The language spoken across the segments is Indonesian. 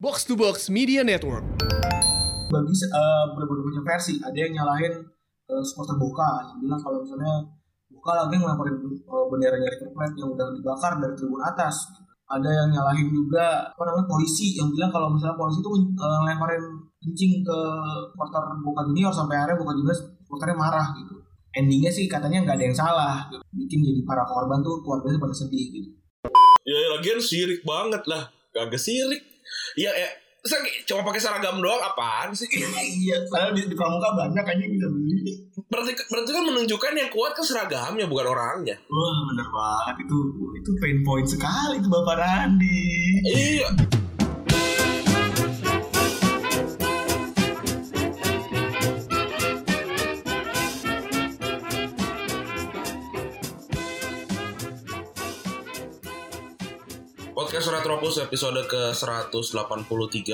Box to Box Media Network. bagi uh, beberapa macam versi ada yang nyalahin uh, supporter Boca yang bilang kalau misalnya Boca lagi ngelaporin uh, benderanya River Plate yang udah dibakar dari tribun atas ada yang nyalahin juga apa namanya polisi yang bilang kalau misalnya polisi itu uh, ngelemparin kencing ke supporter Boca Junior sampai akhirnya Boca Junior supporternya marah gitu endingnya sih katanya nggak ada yang salah gitu. bikin jadi para korban tuh keluarganya pada sedih gitu Ya lagian sirik banget lah. Kagak sirik. Ya ya Masa cuma pakai seragam doang apaan sih? iya padahal di, di pramuka banyak aja bisa beli Berarti, berarti kan menunjukkan yang kuat kan seragamnya bukan orangnya. Wah bener banget itu itu pain point sekali itu Bapak Randi. Iya. Podcast Retropus episode ke-183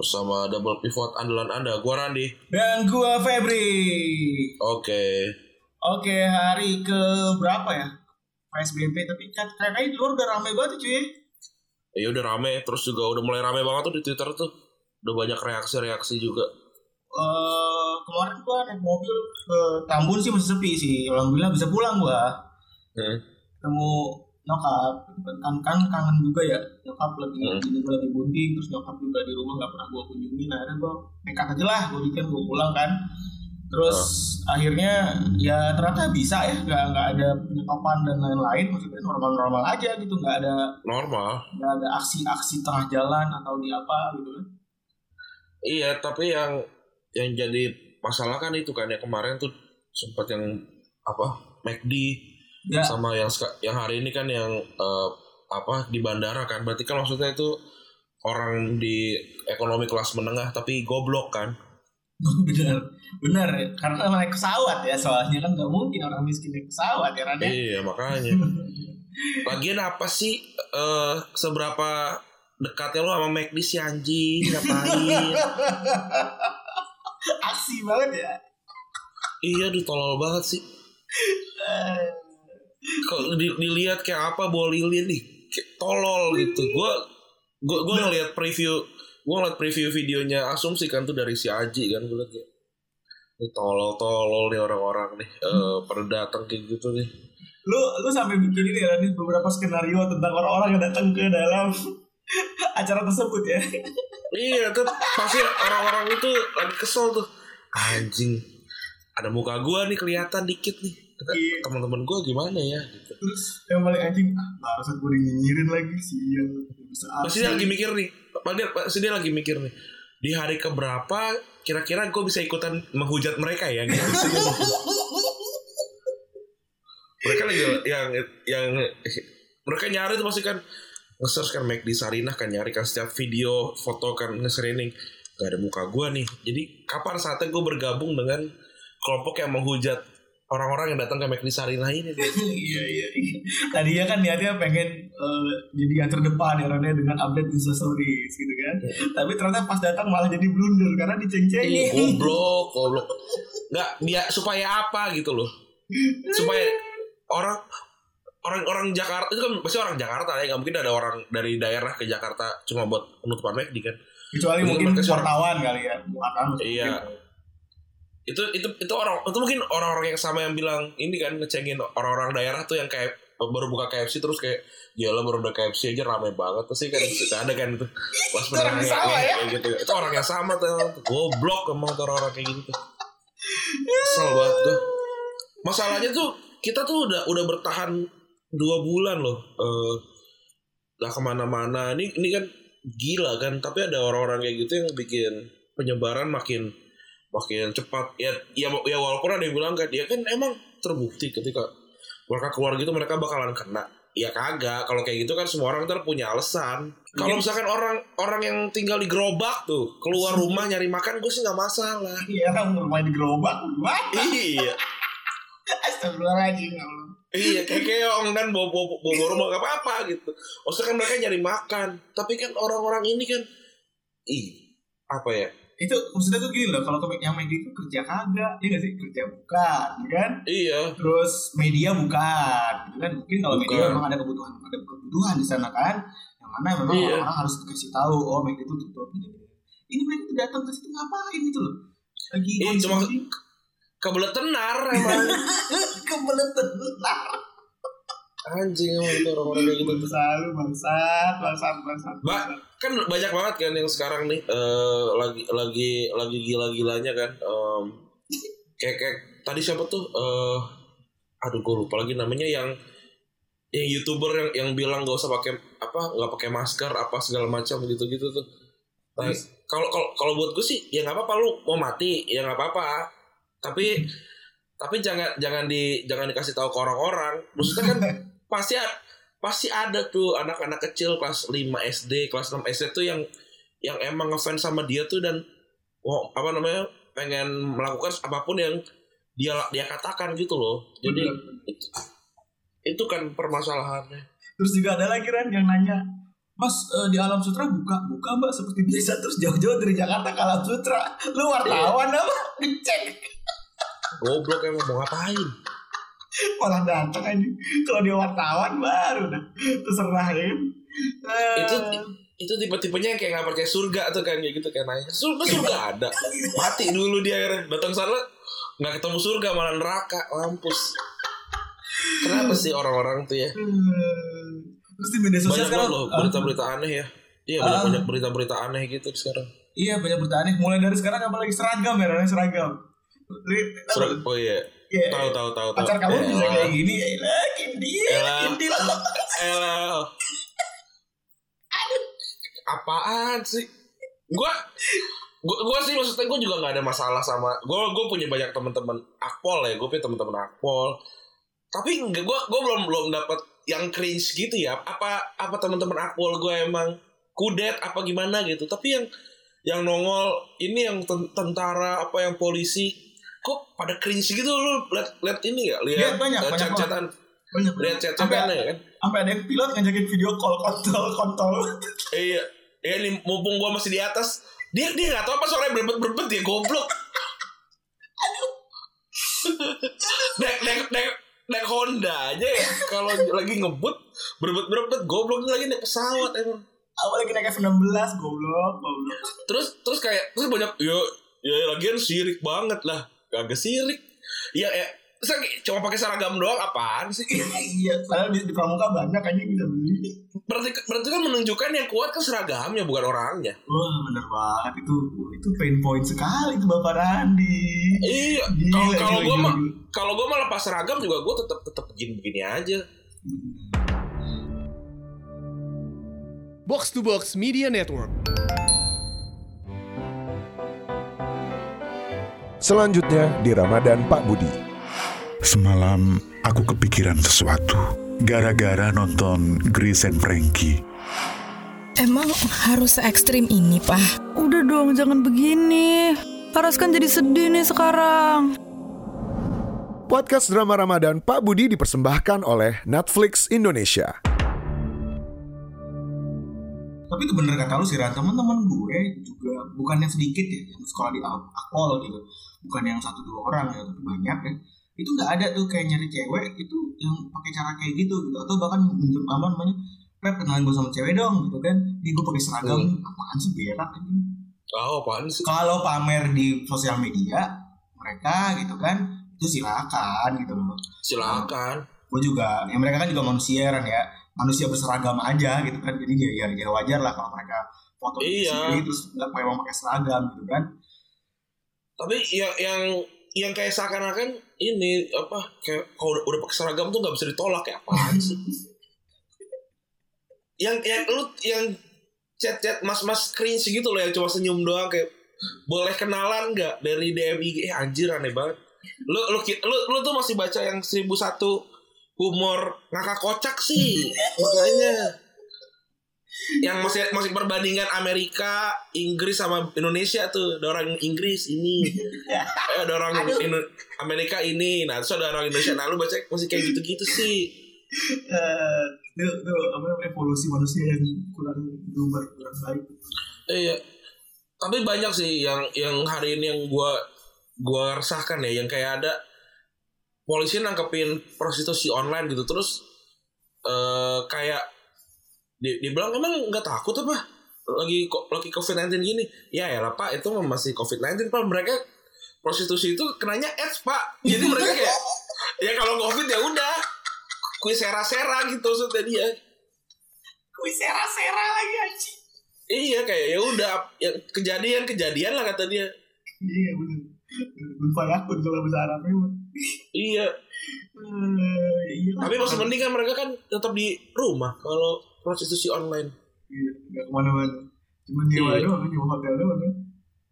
bersama double pivot andalan Anda, gua Randi. Dan gua Febri. Oke. Oke hari ke berapa ya? PSBB tapi kan kayaknya di luar udah rame banget cuy. Ya udah rame, terus juga udah mulai rame banget tuh di Twitter tuh. Udah banyak reaksi-reaksi juga. Eh kemarin gua naik mobil ke Tambun sih masih sepi sih. Alhamdulillah bisa pulang gua. Hmm. Ketemu nyokap. Kan kan kangen juga ya nyokap lagi Hmm. ini gua lagi bunting terus nyokap juga di rumah nggak pernah gua kunjungin. Akhirnya gua nekat aja lah gua bikin gua pulang kan. Terus akhirnya ya ternyata bisa ya nggak nggak ada penyetopan dan lain-lain. Maksudnya normal-normal aja gitu nggak ada Normal. nggak ada aksi-aksi tengah jalan atau di apa gitu kan. Iya, tapi yang yang jadi masalah kan itu kan ya kemarin tuh sempat yang apa McD ya. sama yang yang hari ini kan yang eh, apa di bandara kan. Berarti kan maksudnya itu orang di ekonomi kelas menengah tapi goblok kan? Benar benar. Ya. karena naik pesawat ya soalnya kan nggak mungkin orang miskin naik pesawat ya Raden. Iya makanya. Lagian apa sih eh seberapa dekatnya lo sama McD si anjing? Ngapain? Aksi banget ya. Iya duh tolol banget sih kalau di, dilihat kayak apa bawa lilin nih kayak tolol gitu. Gue gue gue ngeliat preview gue ngeliat preview videonya asumsi kan tuh dari si Aji kan gue liat kayak ini tolol tolol nih orang-orang nih eh pada datang kayak gitu nih. Lu lu sampai bikin ini ya Raden, beberapa skenario tentang orang-orang yang datang ke dalam acara tersebut ya. Iya kan pasti orang-orang itu lagi kesel tuh. Anjing ada muka gue nih kelihatan dikit nih Iya. teman-teman gue gimana ya gitu terus yang paling anjing ah barusan gue nyinyirin lagi sial bisa Pasti dia lagi mikir nih. Pasti dia lagi mikir nih. Di hari keberapa kira-kira gue bisa ikutan menghujat mereka ya gitu. mereka lagi yang yang mereka nyari tuh pasti kan nge-search kan Mac di Sarinah kan nyari kan setiap video foto kan nge-screening gak ada muka gue nih jadi kapan saatnya gue bergabung dengan kelompok yang menghujat orang-orang yang datang ke Mac di Sarinah ini iya iya iya. Tadinya kan niatnya pengen eh, jadi yang terdepan ya Raden, dengan update Insta Stories gitu kan. Tapi ternyata pas datang malah jadi blunder karena diceng-cengin. Goblok, goblok. Nggak, dia supaya apa gitu loh. Supaya orang orang-orang Jakarta itu kan pasti orang Jakarta ya nggak mungkin ada orang dari daerah ke Jakarta cuma buat penutupan McD kan. Kecuali Mungkin mungkin wartawan kali ya Iya. Itu itu itu orang itu mungkin orang-orang yang sama yang bilang ini kan ngecengin orang-orang daerah tuh yang kayak baru buka KFC terus kayak Gila baru udah KFC aja rame banget Pasti kan. Suka ada kan itu. Pas Itu orang yang sama ya? kayak gitu. Itu orang yang sama tuh. Goblok emang orang-orang kayak gitu. Kesel banget tuh. Masalahnya tuh Kita tuh udah udah bertahan Dua bulan loh eh Gak ke mana-mana. Ini, ini kan gila kan Tapi ada orang-orang kayak gitu yang bikin Penyebaran makin Makin cepat. Ya, ya, ya walaupun ada yang bilang kan Ya kan emang terbukti ketika mereka keluar gitu mereka bakalan kena. Ya kagak kalau kayak gitu kan semua orang ntar punya alasan. Kalau misalkan orang orang yang tinggal di gerobak tuh keluar rumah nyari makan gue sih nggak masalah. Iya kan rumah di gerobak iya. Astagfirullahaladzim ya iya kayak keong dan bawa bawa bawa bawa rumah gak apa apa gitu. Maksudnya kan mereka nyari makan. Tapi kan orang-orang ini kan ih apa ya itu maksudnya tuh gini loh kalau yang media itu kerja kagak iya gak sih kerja bukan ya kan iya terus media bukan gitu kan mungkin kalau media memang ada kebutuhan ada kebutuhan di sana kan yang mana memang Iya. orang harus dikasih tahu oh McD itu tutup gini gini. Ini mereka tuh datang ke situ ngapain gitu loh? Lagi Iya, cuma-. Kebelet tenar emang. kebelet benar. Anjing emang itu orang-orang kayak gitu. Selalu bangsat, bangsat, bangsat. Mbak, kan banyak banget kan yang sekarang nih eh, lagi lagi lagi gila-gilanya kan. Em, kayak kayak tadi siapa tuh? eh aduh gue lupa lagi namanya yang yang youtuber yang yang bilang gak usah pakai apa nggak pakai masker apa segala macam gitu gitu tuh. Nah, kalau kalau kalau buat gue sih ya nggak apa-apa lu mau mati ya nggak apa-apa. Tapi tapi jangan jangan di jangan dikasih tahu ke orang-orang. Maksudnya kan pasti pasti ada tuh anak-anak kecil kelas 5 SD, kelas 6 SD tuh yang yang emang ngefans sama dia tuh dan oh, apa namanya pengen melakukan apa pun yang dia dia katakan gitu loh. Jadi itu, itu kan permasalahannya. Terus juga ada lagi Ran yang nanya, Mas eh, di Alam Sutra buka buka mbak seperti biasa terus jauh-jauh dari Jakarta ke Alam Sutra. Lu wartawan apa? Ngecek. Goblok emang mau ngapain? Malah datang aja. Kalau dia wartawan baru dah. Terserah ya. kan. Eh, Itu itu tipe-tipenya kayak nggak percaya surga tuh kan kayak gitu kan nanya surga surga ada mati dulu dia akhirnya datang sana nggak ketemu surga malah neraka mampus kenapa sih orang-orang tuh ya hmm. Terus di media sosial banyak banget sekarang loh berita-berita aneh ya iya banyak Ah. banyak berita-berita aneh gitu sekarang Iya banyak berita aneh. Mulai dari sekarang apalagi seragam ya, seragam. Ri- Serag- oh iya Iya. tahu tahu tahu tahu Pacar kamu Eh, bisa kayak gini lah, dia, Elah. ini lah. Elah. apaan sih gua gua, gua sih maksudnya gua juga nggak ada masalah sama gua gua punya banyak teman-teman akpol ya gua punya teman-teman akpol tapi enggak gua gua belum belum dapat yang cringe gitu ya apa apa teman-teman akpol gua emang kudet apa gimana gitu tapi yang yang nongol ini yang ten- tentara apa yang polisi kok pada cringe gitu lu lihat lihat ini ya lihat Lihat banyak, eh, banyak chat-chatan Banyak. lihat Sampai chat-chatannya ya kan sampai ada yang pilot ngajakin video call kontol kontol. Iya, ya ini mumpung gua masih di atas, dia dia nggak tahu apa suaranya berbet berbet dia goblok. naik naik naik naik Honda aja ya. Kalau lagi ngebut berbet berbet goblok lagi naik pesawat emang. Apalagi naik F16 goblok, goblok. Terus terus kayak terus banyak ya ya lagian sirik banget lah. Kagak sirik. Ya ya kayak cuma pakai seragam doang apaan sih? iya, padahal di, di pramuka banyak aja bisa beli. Berarti, berarti kan menunjukkan yang kuat kan seragamnya bukan orangnya. Wah, bener banget itu. Itu pain point sekali itu Bapak Randi. Iya, kalau kalau gue mah kalau gue mah lepas seragam juga gue tetap tetap begini begini aja. Box to Box Media Network. Selanjutnya di Ramadan Pak Budi. Semalam aku kepikiran sesuatu gara-gara nonton Grace and Frankie. Emang harus se ekstrim ini, Pak? Udah dong, jangan begini. Laras kan jadi sedih nih sekarang. Podcast drama Ramadan Pak Budi dipersembahkan oleh Netflix Indonesia. Tapi itu bener kata lu sih Ran, teman-teman gue juga bukan yang sedikit ya yang sekolah di Akpol gitu. Bukan yang satu dua orang ya, tapi banyak ya. Itu nggak ada tuh kayak nyari cewek itu yang pakai cara kayak gitu gitu atau bahkan minjem apa namanya Pep kenalin gue sama cewek dong gitu kan di gue pakai seragam apaan sih berak anjing Oh, apaan sih? kalau pamer di sosial media mereka gitu kan itu silakan gitu loh Silakan. gue juga ya mereka kan juga manusia kan ya manusia berseragam aja gitu kan jadi ya, ya, ya wajar lah kalau mereka foto di Iya. sini terus nggak memang pakai seragam gitu kan Tapi yang yang yang kayak seakan-akan ini apa kayak kalau udah, udah pakai seragam tuh nggak bisa ditolak kayak apaan sih? yang yang lu yang chat-chat mas-mas cringe gitu loh yang cuma senyum doang kayak boleh kenalan nggak dari DM IG eh anjir aneh banget lu lu lu lu tuh masih baca yang 1001 humor ngakak kocak sih makanya. Yang masih masih perbandingan Amerika Inggris sama Indonesia tuh. Ada orang Inggris ini. Eh, ada orang Indo- Amerika ini. Nah terus ada orang Indonesia. Nah lu baca masih kayak gitu-gitu sih. Eh, itu, itu apa namanya, evolusi manusia yang kurang berubah kurang baik. Iya. Tapi banyak sih yang yang hari ini yang gua gua resahkan ya. Yang kayak ada polisi nangkepin prostitusi online gitu terus eh kayak dia, dia bilang emang nggak takut apa? Lagi kok lagi covid 19 gini? Ya ya lah pak itu masih covid 19 pak. Mereka prostitusi itu kenanya AIDS pak. Jadi mereka kayak ya kalau covid ya udah kui sera sera gitu maksudnya dia. Kui sera-sera lagi anjing. iya kayak ya udah ya kejadian kejadian lah kata dia. Iya bener. Kun fayakun kalau bahasa Arabnya. Iya Iya. tapi masih mending kan mereka kan tetap di rumah kalau prostitusi online Iya, nggak ke mana-mana. Cuma nyewa Iya. doang, nyewa hotel doang kan.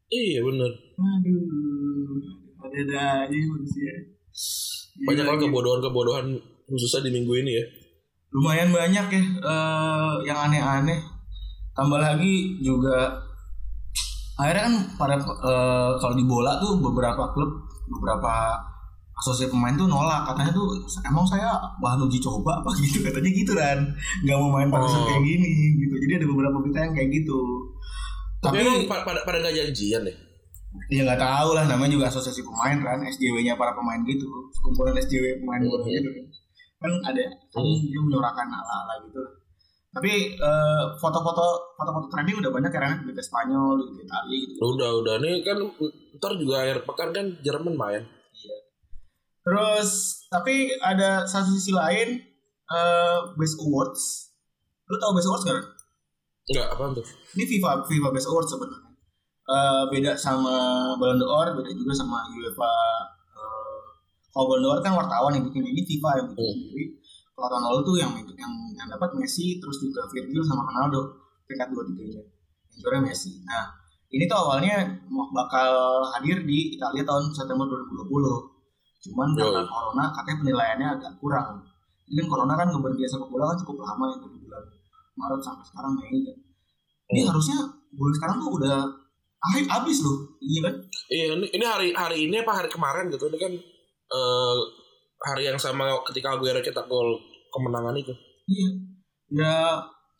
iya bener Aduh, ada-ada aja manusia. banyak kan kebodohan-kebodohan khususnya di minggu ini ya lumayan banyak ya eh, yang aneh-aneh tambah lagi juga akhirnya kan pada eh, kalau di bola tuh beberapa klub beberapa asosiasi pemain tuh nolak katanya tuh emang saya bahan uji coba apa? Gitu katanya gitu kan nggak mau main pada saat Oh. kayak gini gitu. Jadi ada beberapa berita yang kayak gitu. Tapi, tapi pada pada nggak janjian ya ya nggak tahu lah namanya juga asosiasi pemain kan SJW-nya para pemain gitu. Kumpulan SJW pemain bola gitu. Kan kan ada kan Hmm. dia menyuarakan ala-ala gitu. Lah. tapi eh, foto-foto foto-foto trending udah banyak karena di Spanyol di Italia gitu. Udah udah. Nih kan ntar juga akhir pekan kan Jerman main terus tapi ada satu sisi lain eh, Best Awards. Lu tau Best Awards gak? Enggak, apa tuh? ini FIFA FIFA Best Awards sebenarnya. Eh, beda sama Ballon d'Or beda juga sama UEFA. Eh, kalau Ballon d'Or kan wartawan yang bikin ini FIFA yang bikin Hmm. sendiri. Kalau tahun lalu tuh yang yang yang dapat Messi terus juga Virgil sama Ronaldo. Peringkat dua tiganya yang juara Messi. Nah ini tuh awalnya mau bakal hadir di Italia tahun September 2020 cuman karena Yoi. corona katanya penilaiannya agak kurang jadi kan corona kan ngeberhenti sepak bola kan cukup lama ya dari bulan Maret sampai sekarang Mei kan ini Hmm. harusnya bulan sekarang tuh udah akhir habis loh iya kan Iya, ini, ini hari hari ini apa hari kemarin gitu? Ini kan eh, hari yang sama ketika Aguero cetak gol kemenangan itu. iya ya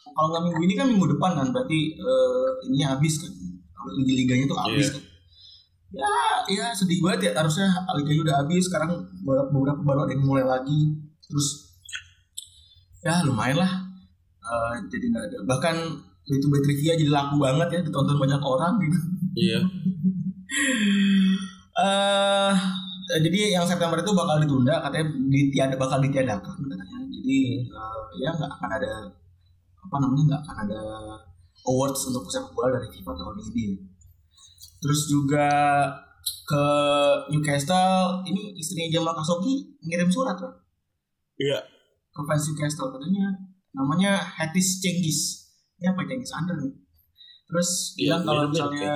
kalau nggak minggu ini kan minggu depan kan berarti eh, ini habis kan kalau liga liganya tuh habis Iya. kan ya ya sedih banget ya harusnya liganya udah habis sekarang beberapa, beberapa baru ada yang mulai lagi. Terus ya lumayan lah Eh, jadi nggak ada bahkan itu trivia jadi laku banget ya ditonton banyak orang gitu. Iya. eh jadi yang September itu bakal ditunda katanya ditiada bakal ditiadakan katanya. Jadi eh, ya nggak akan ada apa namanya nggak akan ada awards untuk sepak bola dari FIFA tahun ini terus juga ke Newcastle ini istrinya Jamal Khashoggi ngirim surat kan Iya. ke fans Newcastle katanya. Namanya Hatis Cengiz. Ini apa Cengiz? Under nih. Terus Iya, bilang kalau iya, misalnya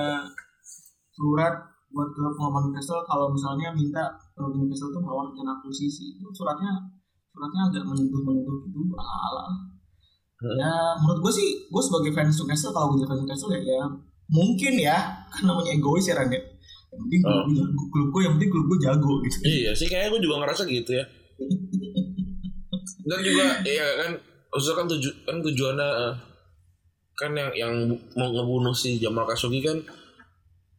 surat buat ke pengumuman Newcastle kalau misalnya minta klub Newcastle itu melawan rencana akuisisi itu suratnya suratnya agak menyentuh menyentuh gitu ala Hmm. ya menurut gue sih gue sebagai fans Newcastle kalau gue jadi fans Newcastle ya, ya mungkin ya kan namanya egois ya Ran ya yang penting klub Oh. gue jago klub gue yang penting klub gue jago gitu Iya sih kayaknya gue juga ngerasa gitu ya. Dan juga iya kan maksudnya kan tuju kan tujuannya eh, kan yang yang mau ngebunuh si Jamal Khashoggi kan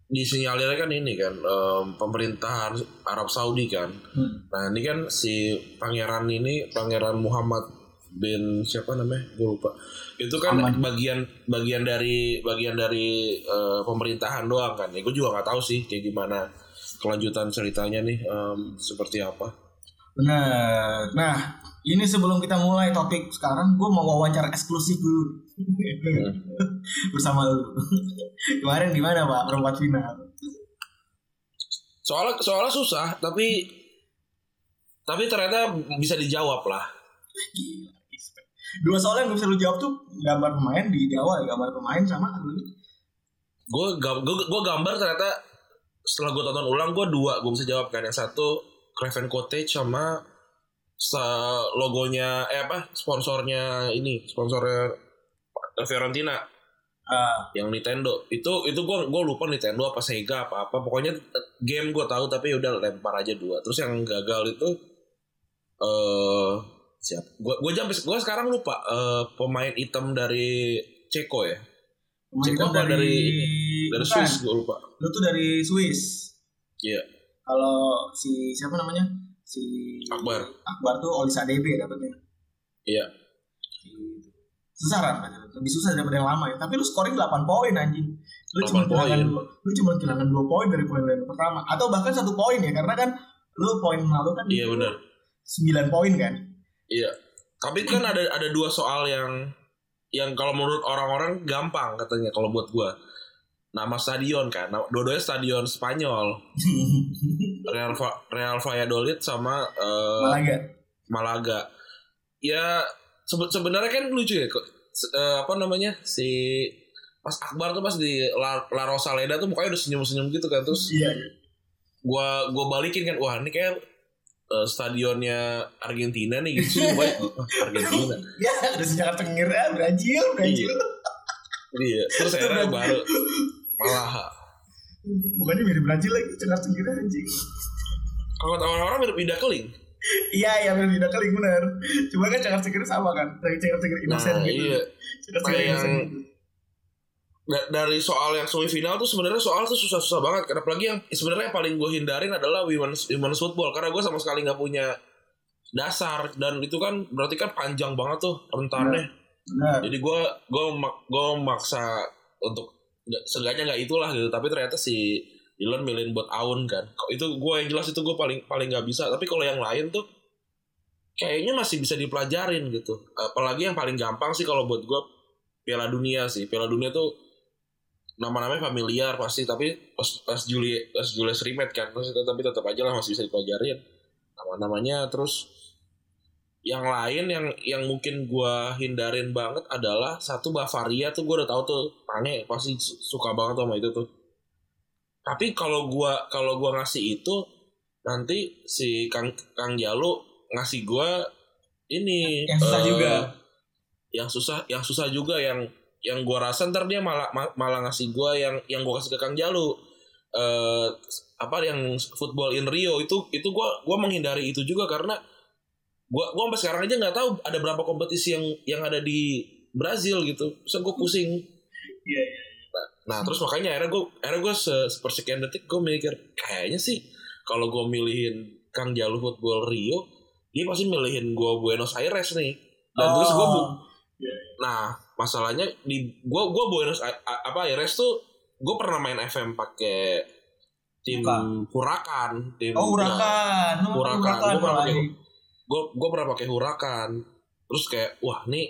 disinyalir kan ini kan em, pemerintahan Arab Saudi kan. Hmm. Nah ini kan si pangeran ini pangeran Muhammad bin siapa namanya gue lupa itu kan Ahmad. bagian bagian dari bagian dari eh, pemerintahan doang kan ya gue juga nggak tahu sih kayak gimana kelanjutan ceritanya nih em, seperti apa Benar. Nah, ini sebelum kita mulai topik sekarang, gue mau wawancara eksklusif dulu bersama lu. Kemarin gimana Pak perempat final? soalnya soalnya susah tapi tapi ternyata bisa dijawab lah Gila. Dua soal yang bisa lu jawab tuh gambar pemain di awal ya, gambar pemain sama ini. gue gue gue gambar ternyata setelah gue tonton ulang gue dua gue bisa jawab kan. Yang satu Craven Cottage sama sa- logonya eh apa sponsornya ini sponsornya Fiorentina. Ah, yang Nintendo. Itu itu gue gue lupa Nintendo apa Sega apa apa. Pokoknya game gue tahu tapi udah lempar aja dua. Terus yang gagal itu eh siap gue gue sampai gue sekarang lupa eh pemain hitam dari Ceko ya pemain Ceko dari dari bukan. Swiss gue lupa Lu tuh dari Swiss. Iya. Kalau si siapa namanya? Si Akbar. Akbar tuh Olisa DB dapetnya. iya Gitu. susah kan lebih susah daripada yang lama ya tapi lu scoring 8 poin anjing lu 8 cuma kehilangan poin. dua- lu cuma kehilangan 2 poin dari poin yang pertama atau bahkan satu poin ya karena kan lu poin lalu kan Iya benar. 9 poin kan Iya. Tapi kan ada ada dua soal yang yang kalau menurut orang-orang gampang katanya kalau buat gua. Nama stadion kan. Nah, dua-duanya stadion Spanyol. Real Va- Real Valladolid sama eh, Malaga Malaga. Ya sebe- sebenarnya kan lucu ya eh, apa namanya? Si Mas Akbar tuh pas di La, La Rosaleda tuh mukanya udah senyum-senyum gitu kan terus iya gua gua balikin kan wah ini kayak eh, stadionnya Argentina nih gitu. Argentina. Ya udah sejak tengir ah Brazil Brazil. Iya. Terus akhirnya baru malah bukannya mirip Brazil lagi cengar cengir anjing. Kalau kata orang-orang mirip Ida Keling. Iya iya mirip tidak kali bener. Cuma kan cengar cengir sama kan dari cengar cengir innocent nah gitu. iya. Cengar cengir innocent gitu. Dari soal yang semifinal tuh sebenarnya soal tuh susah-susah banget. Karena apalagi yang sebenarnya yang paling gue hindarin adalah women's women's football. Karena gue sama sekali nggak punya dasar. Dan itu kan berarti kan panjang banget tuh rentannya benar. Jadi gue gue gue maksa untuk nggak seenggaknya nggak itulah gitu. Tapi ternyata si Dylan milihin buat Aun kan. Itu gue yang jelas itu gue paling paling nggak bisa. Tapi kalau yang lain tuh kayaknya masih bisa dipelajarin gitu. Apalagi yang paling gampang sih kalau buat gue Piala Dunia sih. Piala Dunia tuh nama-namanya familiar pasti tapi pas pas Juli pas Julius Rimet kan terus tapi tetap aja lah masih bisa dipelajarin nama-namanya terus yang lain yang yang mungkin gua hindarin banget adalah satu Bavaria tuh gua udah tahu tuh Pane pasti su- suka banget sama itu tuh tapi kalau gua kalau gua ngasih itu nanti si Kang Kang Jalu ngasih gua ini Yang susah eh, juga. yang susah yang susah juga yang yang gua rasa ntar dia malah ma- malah ngasih gua yang yang gua kasih ke Kang Jalu eh apa yang football in Rio itu itu gua gua menghindari itu juga karena gua gua sampai sekarang aja nggak tahu ada berapa kompetisi yang yang ada di Brazil gitu. So gua pusing. Iya, Nah, nah, terus makanya akhirnya gua akhirnya gua se sepersekian detik gua mikir kayaknya sih kalau gua milihin Kang Jalu football Rio, dia pasti milihin gua Buenos Aires nih. Dan terus gua bu- Nah, masalahnya di gua gua Buenos apa Aires tuh gua pernah main FM pakai tim Bukan. Hurakan, tim oh hurakan Lu Hurakan. hurakan Gua pernah pakai- gue gue pernah pakai hurakan terus kayak wah nih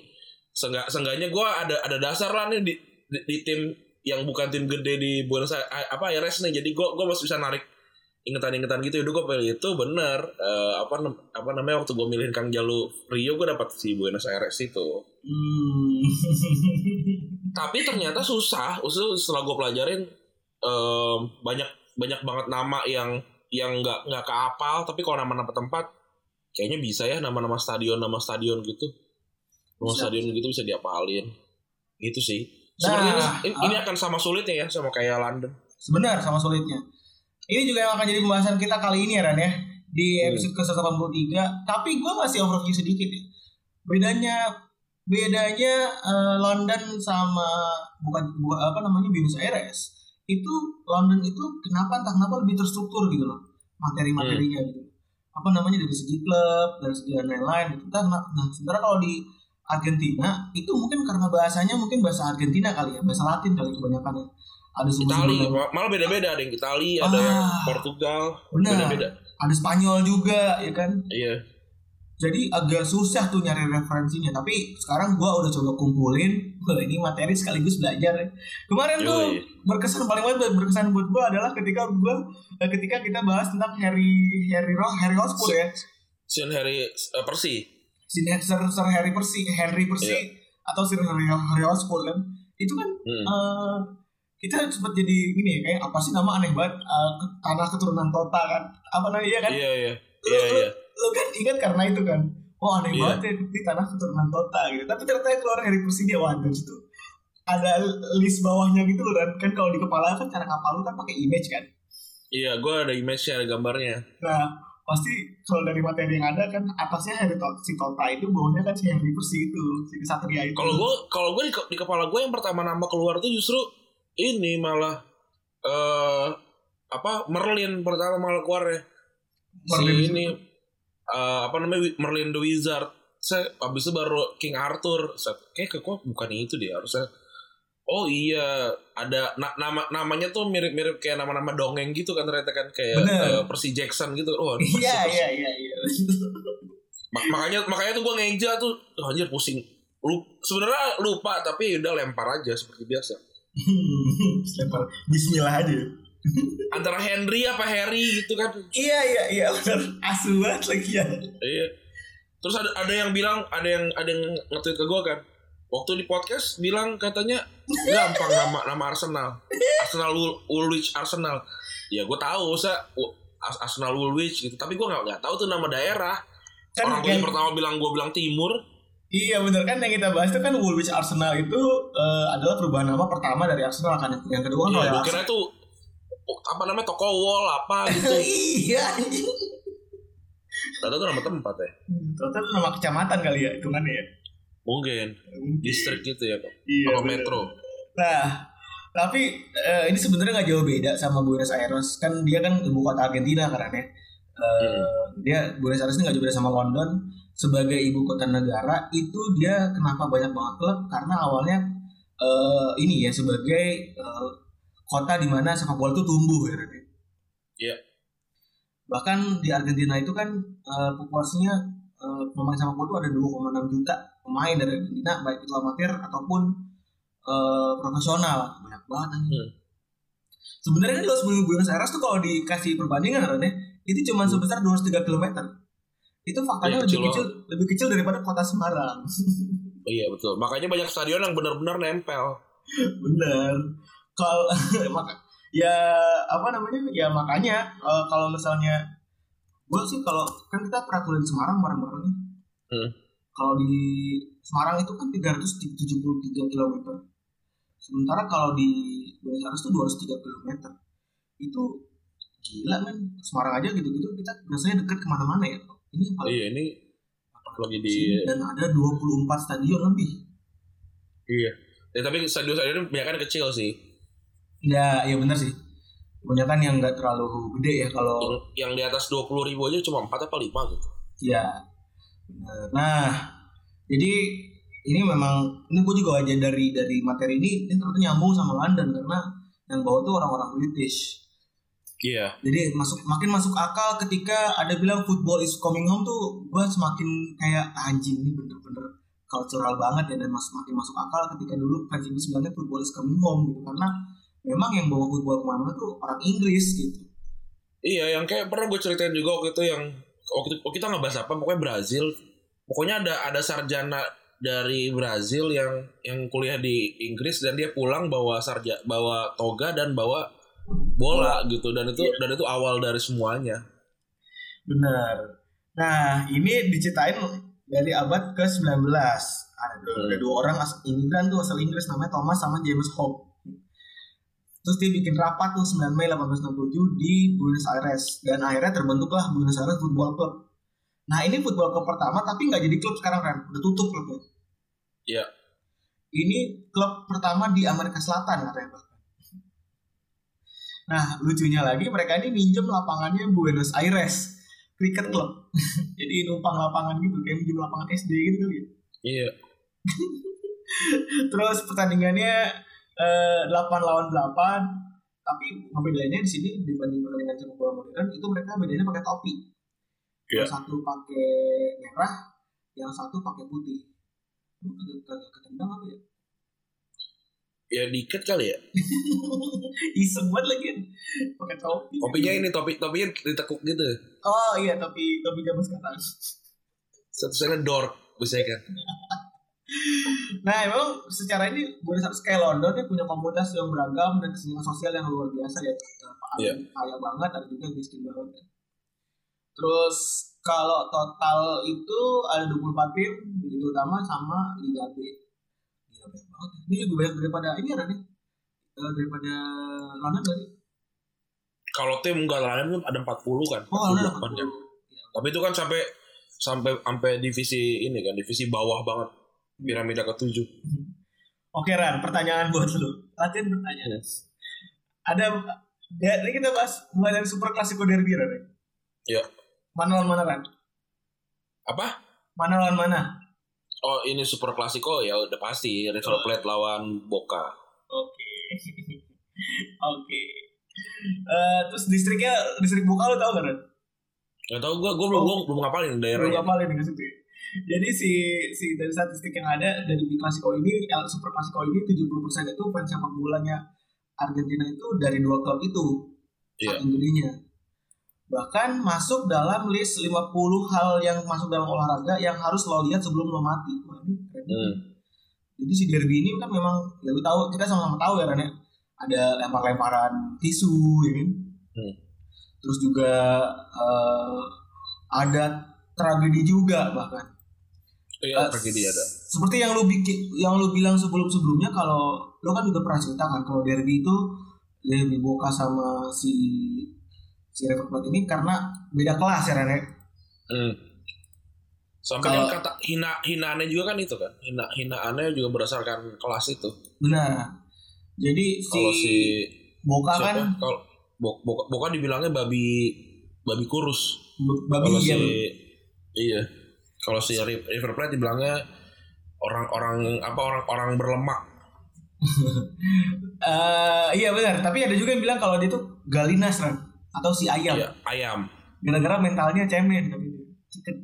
seenggak seenggaknya gue ada ada dasar lah nih di, di, di tim yang bukan tim gede di Buenos Aires apa Aires nih jadi gue gue masih bisa narik ingetan-ingetan gitu udah gue pilih itu bener. Eh, apa apa namanya waktu gue milihin Kang Jalu Rio gue dapat si Buenos Aires itu. Hmm. tapi ternyata susah Usul setelah gue pelajarin em, banyak banyak banget nama yang yang nggak nggak keapal tapi kalau nama-nama tempat kayaknya bisa ya nama-nama stadion nama stadion gitu. Nama Bisa. stadion gitu bisa diapalin. Gitu sih. Sebenarnya Nah, ini, ini akan sama sulitnya ya sama kayak London. Sebenar sama sulitnya. Ini juga yang akan jadi pembahasan kita kali ini ya Ran ya. Di Hmm. episode ke-183. Tapi gue masih overview sedikit ya. Bedanya bedanya eh, London sama bukan, bukan apa namanya Buenos Aires itu London itu kenapa entah kenapa lebih terstruktur gitu loh materi-materinya gitu apa namanya dari segi klub dari segi lain-lain gitu nah, nah sementara kalau di Argentina itu mungkin karena bahasanya mungkin bahasa Argentina kali ya bahasa Latin kali kebanyakan ya ada Itali malah beda-beda ada yang Itali ada yang Ah. Portugal beda-beda ada Spanyol juga ya kan iya jadi agak susah tuh nyari referensinya tapi sekarang gua udah coba kumpulin Wah, ini materi sekaligus belajar ya. kemarin tuh Yoi. berkesan paling banget berkesan buat gua adalah ketika gua eh, ketika kita bahas tentang Harry Harry Ro Harry Hotspur ya Sin Harry eh, Persi si Sir, Sir Harry Percy Henry Percy Iya. atau Sir Harry, Harry Hotspur kan itu kan Hmm. eh, kita sempat jadi ini ya kayak apa sih nama aneh banget? Ke- tanah keturunan Tota kan? Apa namanya iya kan? Iya iya. Lu- iya iya. lu kan ingat karena itu kan? Oh aneh Iya. banget ya di tanah keturunan Tota gitu. Tapi ternyata yang keluar Harry Percy dia wah dari situ ada list bawahnya gitu loh kan kan kalau di kepala kan cara kapal lu kan pakai image kan? Iya gue ada image-nya ada gambarnya. Nah pasti kalau dari materi yang ada kan atasnya Harry Tot si Tota itu bawahnya kan si Harry Percy itu si kesatria itu. Kalau gue kalau gue di, di kepala gue yang pertama nama keluar tuh justru ini malah eh apa Merlin pertama malah keluar ya. Merlin si ini eh, apa namanya Merlin the Wizard. Saya abis itu baru King Arthur. Saya kayak kok bukan itu deh harusnya. Oh iya ada na- nama namanya tuh mirip-mirip kayak nama-nama dongeng gitu kan ternyata kan kayak Bener. eh, Percy Jackson gitu. Oh Iya iya iya iya. Ma- makanya makanya tuh gue ngeja tuh oh, anjir pusing. Lu sebenarnya lupa tapi udah lempar aja seperti biasa Lempar Bismillah aja. antara Henry apa Harry gitu kan. Iya iya iya benar. Asu banget lagi ya. iya. Terus ada ada yang bilang ada yang ada yang nge-tweet ke gue kan. Waktu di podcast bilang katanya gampang nama nama Arsenal. Arsenal Wool- Woolwich Arsenal. Ya gue tahu saya Arsenal Woolwich gitu. Tapi gue nggak nggak tahu tuh nama daerah. Kan orang gue yang- pertama bilang gue bilang timur Iya benar kan yang kita bahas itu kan Woolwich Arsenal itu eh, adalah perubahan nama pertama dari Arsenal kan yang kedua kan Iya, Royal gue kira itu oh, apa namanya toko wall apa gitu iya anjing. Ternyata itu nama tempat ya Ternyata itu nama kecamatan kali ya itu kan ya. mungkin distrik gitu ya Pak. Iya. benar. metro Nah, tapi eh, ini sebenarnya nggak jauh beda sama Buenos Aires. Kan dia kan ibu kota Argentina karena Eh, Dia Buenos Aires ini nggak jauh beda sama London. Sebagai ibu kota negara itu dia kenapa banyak banget klub? Karena awalnya eh, ini ya sebagai eh, kota di mana sepak bola itu tumbuh ya. Iya. Bahkan di Argentina itu kan eh, populasinya eh, pemain sepak bola itu ada 2,6 juta pemain dari Argentina baik itu amatir ataupun eh, profesional banyak banget. Hmm. Sebenarnya kan Los Buenos Aires tuh kalau dikasih perbandingan ya, itu cuma sebesar 203 km. Itu faktanya Iya, lebih kecil kecil lebih kecil daripada kota Semarang. Oh, iya betul makanya banyak stadion yang benar-benar nempel Bener. Kalau maka ya apa namanya? Ya makanya eh, kalau misalnya gue sih kalau kan kita pernah kuliah di Semarang bareng-bareng ya. Hmm. Kalau di Semarang itu kan 373 km. Sementara kalau di Buenos Aires itu 203 km. Itu gila men. Semarang aja gitu-gitu kita biasanya deket ke mana-mana ya. Ini paling iya ini lagi di dan ada 24 stadion lebih. iya ya, tapi stadion-stadion kan kecil sih Ya, iya bener sih. Kebanyakan yang nggak terlalu gede ya kalau yang, yang di atas 20 ribu aja cuma 4 apa 5 gitu Ya, bener. Nah, jadi ini memang ini gue juga aja dari dari materi ini ini ternyata nyambung sama London karena yang bawa tuh orang-orang British. Iya Jadi masuk makin masuk akal ketika ada bilang football is coming home tuh gue semakin kayak anjing ini bener-bener cultural banget ya dan masuk makin masuk akal ketika dulu fans Inggris bilangnya football is coming home gitu karena memang yang bawa football ke mana-mana tuh orang Inggris gitu. Iya, yang kayak pernah gue ceritain juga waktu itu yang waktu waktu kita nggak bahas apa, pokoknya Brazil. Pokoknya ada ada sarjana dari Brazil yang yang kuliah di Inggris dan dia pulang bawa sarja bawa toga dan bawa bola gitu dan itu dan itu awal dari semuanya. Benar. Nah, ini diceritain dari abad ke-19. Ada, ada dua orang as- imigran tuh asal Inggris namanya Thomas sama James Hope. Terus dia bikin rapat tuh 9 Mei 1867 di Buenos Aires dan akhirnya terbentuklah Buenos Aires Football Club. Nah ini football club pertama tapi nggak jadi klub sekarang kan, udah tutup klubnya. Iya. Ini klub pertama di Amerika Selatan katanya. Nah lucunya lagi mereka ini minjem lapangannya Buenos Aires Cricket Club. jadi numpang lapangan gitu, kayak minjem lapangan SD gitu kali ya. Iya. Terus pertandingannya eh, 8 lawan 8 tapi bedanya di sini dibanding pertandingan sepak bola modern itu mereka bedanya pakai topi. Iya. Yang satu pakai merah, yang satu pakai putih. Lu kagak ketendang apa ya? Ya dikit kali ya. Iseng banget lagi pakai topi. Topinya ini topi topinya ditekuk gitu. Oh iya topi topi zaman sekarang. Satu sana dork bisa kan. Nah emang secara ini Buenos Aires kayak London dia punya komunitas yang beragam dan kesenian sosial yang luar biasa ya. Iya. kaya banget, ada juga miskin banget. ya. Terus kalau total itu ada 24 tim Liga Utama sama Liga B. Gila banyak banget. ya. Ini lebih banyak daripada ini ada nih. Eh, daripada London tadi. Kalau tim enggak lain kan ada 40 kan. Oh, London 48 ada kan. 40. Tapi itu kan sampai sampai sampai divisi ini kan, divisi bawah banget. Piramida ketujuh. Oke Ran, pertanyaan buat lu. Latihan pertanyaan. Ada ya, ini kita bahas mulai dari Super Clasico Derby Ran. Iya. Mana lawan mana Ran? Apa? Mana lawan mana? Oh ini Super Clasico ya udah pasti River Plate lawan Boca. Oke. Oke. Eh, terus distriknya distrik Boca lo tau gak Ren? Gak tau gue gue belum Oh. belum ngapalin Belum daerahnya. ngapalin dengan situ ya. Jadi si si dari statistik yang ada dari di Clasico ini, El Super Clasico ini 70% itu fans sepak bolanya Argentina itu dari dua klub itu. Iya. saking gedenya. Bahkan masuk dalam list 50 hal yang masuk dalam olahraga yang harus lo lihat sebelum lo mati. Wah, ini keren. Hmm. Jadi si derby ini kan memang ya lu tahu kita sama-sama tahu ya Ren ya. Ada lempar-lemparan tisu ya kan. Hmm. Terus juga eh, ada tragedi juga bahkan. Iya Eh, tragedi ada. Seperti yang lu bikin yang lu bilang sebelum-sebelumnya kalau lu kan juga pernah cerita kan kalau derby itu derby Boca sama si si River Plate ini karena beda kelas ya Ren ya. Hmm. Sampai Kalau- kata hina hinaannya juga kan itu kan. Hina hinaannya juga berdasarkan kelas itu. Benar. Jadi si, Kalau si Boca siapa? kan Kalau Bo- Boca, Boca dibilangnya babi babi kurus. babi Kalau si iya. Kalau si Ri- River Plate dibilangnya orang-orang apa orang-orang berlemak. Eh, iya benar, tapi ada juga yang bilang kalau dia tuh galinas kan atau si ayam. Iya, ayam. Gara-gara mentalnya cemen. Chicken.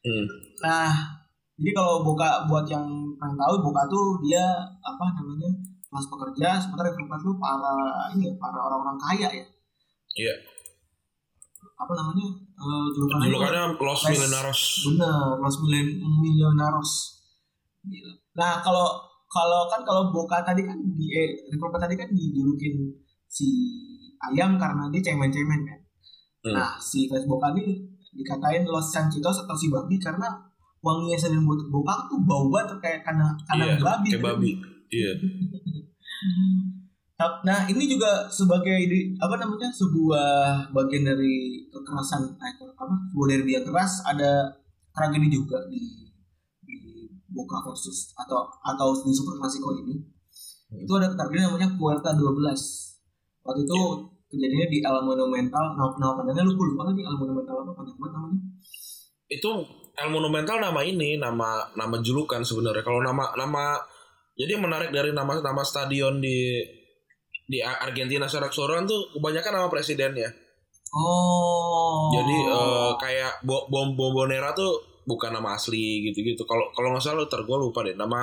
Hmm. Nah, jadi kalau Boca buat yang pengen tahu Boca tuh dia apa namanya? kelas pekerja, sementara Plate tuh para ini ya, para orang-orang kaya ya. Iya. Apa namanya? Eh julukannya Julukannya Los Millonarios. Bener, Los Milen Millonarios. Gila. Nah, kalau kalau kan kalau Boca tadi kan di eh, Plate tadi kan dijulukin si ayam karena dia cemen-cemen kan. Hmm. Nah, si fans Boca ini dikatain Los Sanchitos atau si babi karena wanginya selain buat Boca tuh bau banget kayak kandang kandang Iya, babi. kayak babi. Iya. Nah ini juga sebagai di- apa namanya sebuah bagian dari kekerasan eh, apa sebuah derby yang keras ada tragedi juga di di Boca versus atau atau di Super Clasico ini itu ada tragedi namanya Puerta 12 waktu itu kejadiannya di El Monumental. Nah, nama panjangnya lupa lupa lagi. El Monumental apa? Panjang banget namanya. Itu El Monumental nama ini, nama nama julukan sebenarnya. Kalau nama nama jadi yang menarik dari nama nama stadion di di Argentina secara keseluruhan tuh kebanyakan nama presidennya. oh. Jadi eh, kayak Bo- Bom Bombonera tuh bukan nama asli gitu-gitu. Kalau kalau nggak salah gue lupa deh. Nama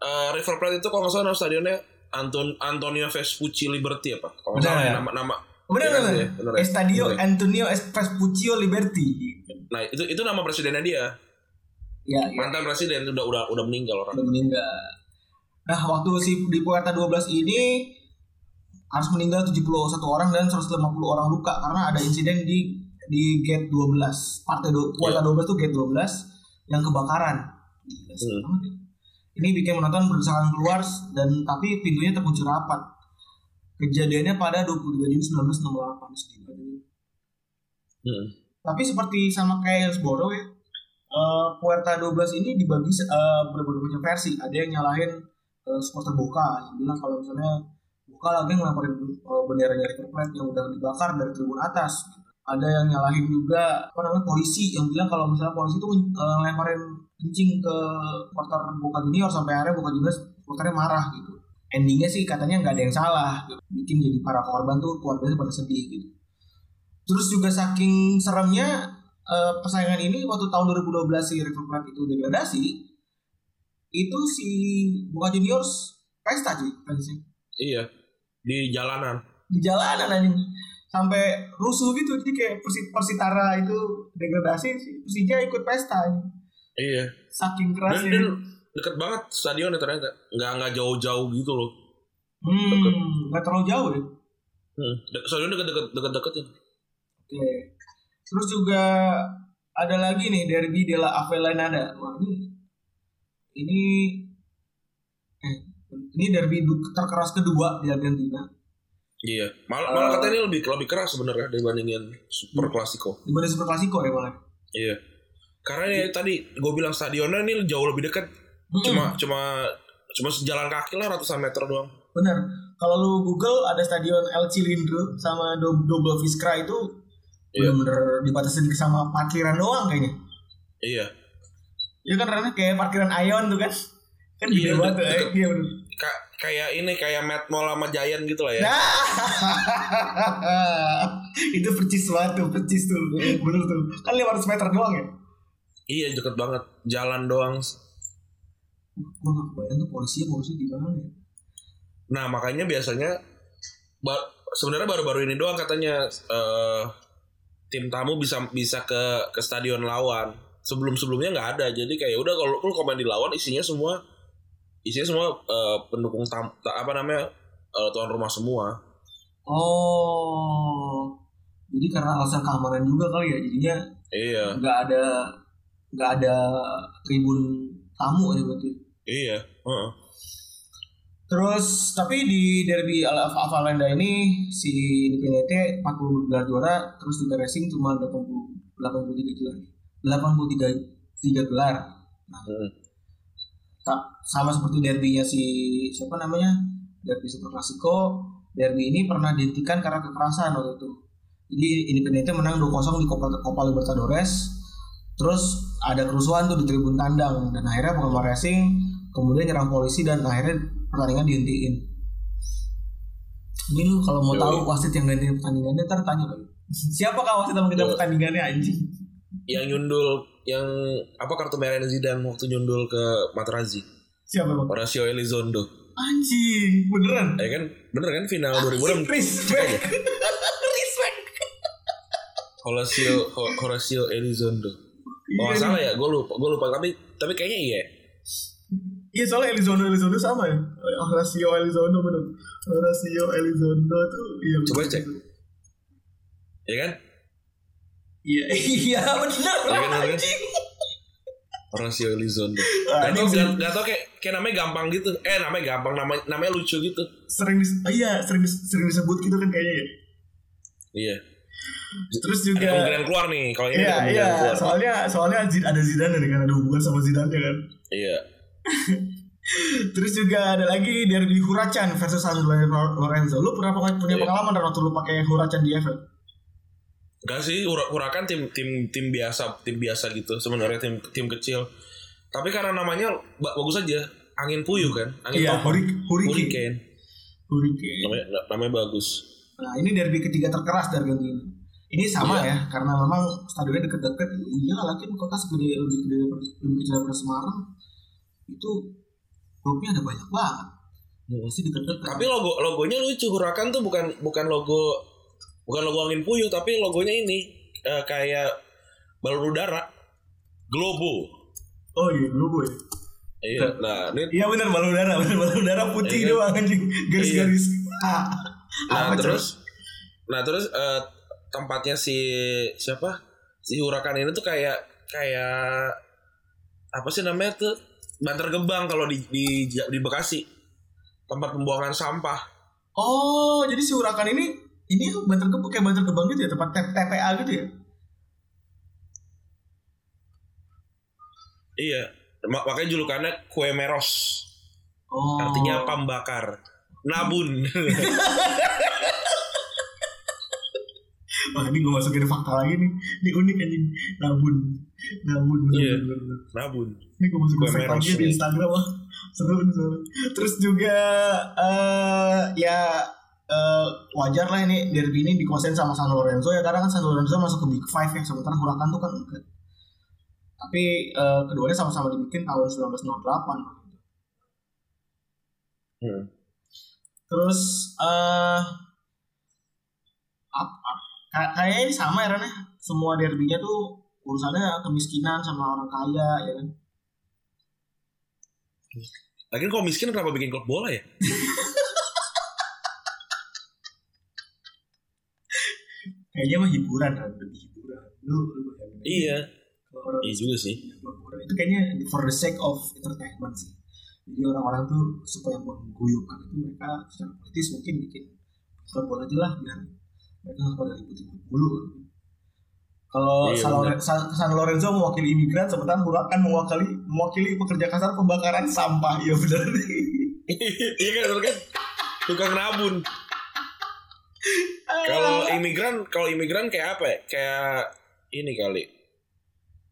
eh, River Plate itu kalau nggak salah nama stadionnya Anton Antonio Vespucci Liberty apa? Kalau Benar salah ya ya? nama nama. benar kan benar sih, benar ya? Estadio Benar ya? Antonio Vespuccio Liberty Nah itu itu nama presidennya dia. ya, ya. Mantan presiden udah udah udah meninggal orang. udah meninggal. Nah, waktu si di Puerta 12 ini harus meninggal 71 orang dan 150 orang luka karena ada insiden di di gate 12. Partai do, Puerta 12 tuh gate 12 yang kebakaran. Hmm. Ini bikin menonton berusaha keluar dan tapi pintunya terkunci rapat. Kejadiannya pada 23 Juni 1968 sedih banget ini. Hmm. Tapi seperti sama kayak Hillsborough ya, eh, Puerta 12 ini dibagi eh, berbagai macam versi. Ada yang nyalahin eh, supporter Boca yang bilang kalau misalnya Boca lagi ngelaporin eh, benderanya River Plate yang udah dibakar dari tribun atas. Ada yang nyalahin juga apa namanya polisi yang bilang kalau misalnya polisi itu eh, ngelemparin kencing ke supporter Boca Junior sampai akhirnya Boca Junior supporternya marah gitu. Endingnya sih katanya nggak ada yang salah, gitu. bikin jadi para korban tuh keluarganya pada sedih gitu. Terus juga saking seremnya eh, persaingan ini waktu tahun 2012 si River Plate itu degradasi, itu si Boca Juniors pesta cuy fansnya. Iya di jalanan. di jalanan anjing sampai rusuh gitu jadi kayak Persi, Persitara itu degradasi si Persija ikut pesta anjing. Iya. saking Dan, kerasnya dan deket banget stadionnya ternyata nggak nggak jauh-jauh gitu loh. hmm nggak terlalu jauh ya Hmm. De- Stadion deket-deket deket-deketin. Oke. Terus juga ada lagi nih Derby della Avellaneda. Wah ini ini eh ini derby terkeras kedua di Argentina Iya. Malah malah katanya ini lebih lebih keras sebenarnya dibandingin Super Clasico. dibanding Super Clasico ya malah. Iya. Karena ya tadi gue bilang stadionnya ini jauh lebih dekat. Hmm, Cuma cuma cuma sejalan kaki lah ratusan meter doang. bener. Kalau lu Google ada stadion El Cilindro sama Do- Double Viscra itu Iya. bener-bener dibatasi sama parkiran doang kayaknya. Iya. Ya kan karena kayak parkiran Ion tuh kan. Kan gede Iya, banget eh. Iya bener. Ka- kayak ini kayak Mad Mall sama Giant gitu lah ya. Nah, itu percis banget tuh, percis tuh. Bener tuh. Kan 500 meter doang ya. Iya deket banget. Jalan doang. Gue gak kebayang tuh polisi polisi di mana ya. Nah makanya biasanya ba- sebenarnya baru-baru ini doang katanya eh, tim tamu bisa bisa ke ke stadion lawan. Sebelum sebelumnya nggak ada. Jadi kayak udah kalau lu komen di lawan isinya semua isinya semua eh, pendukung tam ta- apa namanya eh, tuan rumah semua. Oh. Jadi karena alasan keamanan juga kali ya. Jadinya Iya nggak ada nggak ada tribun tamu ya berarti. iya. heeh. Terus tapi di derby Al Avalenda ini si DPNT 40 gelar juara terus juga racing cuma 80 83 gelar. 83 tiga gelar. Hmm. Tak sama seperti derbynya si siapa namanya? Derby Super Clasico. Derby ini pernah dihentikan karena kekerasan waktu itu. Jadi Independiente menang 2-0 di Copa, Copa Libertadores. Terus ada kerusuhan tuh di tribun tandang dan akhirnya Penggemar Racing kemudian nyerang polisi dan akhirnya pertandingan dihentiin. Ini lu kalau mau tahu wasit yang ganti pertandingannya ntar tanya. Siapa kah wasit yang ganti pertandingannya anjing? Yang nyundul yang apa kartu merahnya Zidane waktu nyundul ke Materazzi. Siapa bang? Horacio Elizondo. Anjing, beneran. Ya kan bener kan final 2006 Respect. Respect. Horacio Ho- Horacio Elizondo. Oh Iya, salah ya, gue lupa, gue lupa tapi tapi kayaknya iya. Iya soalnya Elizondo Elizondo sama ya. Horacio Elizondo bener. Horacio Elizondo tuh iya. Coba bener. cek. Ya kan? Iya iya bener. Iya kan, bener kan? anjing. Horacio Elizondo. Gak tau, gak, gak tau kayak, kayak namanya gampang gitu. Eh namanya gampang, namanya, namanya lucu gitu. Sering dis ah, iya sering dis- sering disebut gitu kan kayaknya ya. Iya. Terus Ada juga kemungkinan keluar nih kalau ini Iya ada iya keluar. soalnya soalnya ada Zidane nih kan ada hubungan sama Zidane kan. Iya. Terus juga ada lagi derby Huracan versus San Lorenzo. Lu pernah punya punya Iya. pengalaman dan waktu lu pakai Huracan di FL? Gak sih, Ura- Hurakan tim tim tim biasa, tim biasa gitu. Sebenarnya tim tim kecil. Tapi karena namanya ba- bagus aja, angin puyuh kan, angin Iya, topan. Hurricane. Hurricane. Namanya namanya bagus. Nah ini derby ketiga terkeras di Argentina. Ini sama Iya. ya, karena memang stadionnya deket-deket. Iya lah, kan kota segede lebih gede lebih kecil daripada Semarang. Itu klubnya ada banyak banget. Ya pasti deket-deket. Tapi logo logonya lucu. Hurakan tuh bukan bukan logo bukan logo angin puyuh, tapi logonya ini eh, kayak balon udara. Globo. oh iya dulu gue. Iya. Nah, ini Iya benar balon udara, benar balon udara putih Iya. doang anjing, garis-garis. Ah. Nah terus, nah terus eh, tempatnya si siapa si Hurakan ini tuh kayak kayak apa sih namanya tuh Bantar Gebang kalau di di di Bekasi tempat pembuangan sampah. Oh, jadi si Hurakan ini ini banter gebang kayak banter gebang gitu ya, tempat TPA gitu ya? Iya, mak- makanya julukannya kue meros, Oh. artinya pembakar, nabun. Wah ini gue masukin fakta lagi nih Ini unik anjing Nabun Nabun bener, Iya. bener. nabun. Ini gue masukin fakta lagi di nih. Instagram wah Seru nih soalnya Terus juga eh Ya eh, Wajar lah ini Derby ini dikuasain sama San Lorenzo ya Karena kan San Lorenzo masuk ke Big Five ya Sementara Huracan tuh kan enggak Tapi eh, keduanya sama-sama dibikin tahun 1998 Hmm. Terus ap, ap, ka- kayaknya ini sama ya Ren, ya. Semua derbynya tuh urusannya kemiskinan sama orang kaya ya kan. Lagian kalau miskin kenapa bikin klub bola ya? Kayaknya mah hiburan kan, lebih hiburan. Lu, lu bayangin. Iya, orang iya juga sih. itu kayaknya for the sake of entertainment sih. Jadi orang-orang tuh supaya mengguyurkan itu mereka secara politis mungkin bikin klub bola aja lah biar mereka nggak pada ribut-ribut mulu. Kalau Iya, San, Loren- San- Lorenzo mewakili imigran, sementara Huracan mewakili mewakili pekerja kasar pembakaran sampah. Iya benar nih. iya kan, kan? Tukang nabun. Kalau imigran, kalau imigran kayak apa ya? Kayak ini kali.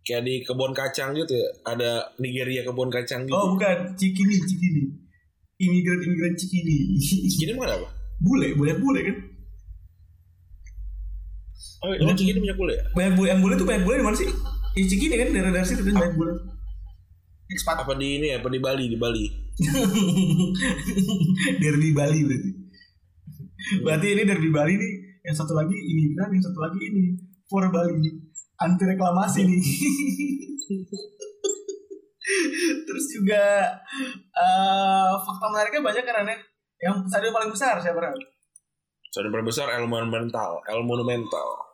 kayak di kebun kacang gitu ya. Ada Nigeria kebun kacang gitu. Oh bukan, Cikini, Cikini. Imigran-imigran Cikini. Gini mana apa? bule, banyak bule kan? Oh, oh Cikini punya bule ya? Banyak bule, yang bule tuh banyak bule di mana sih? Ya Cikini kan, daerah-daerah situ kan banyak bule. Ekspat. Apa di ini ya? Apa di Bali? Di Bali. derby Bali berarti. Berarti ini derby Bali nih, yang satu lagi imigran, yang satu lagi ini for Bali, anti reklamasi nih. Terus juga eh fakta menariknya banyak Ane? Yang stadion paling besar siapa? Stadion paling besar El Monumental. El Monumental.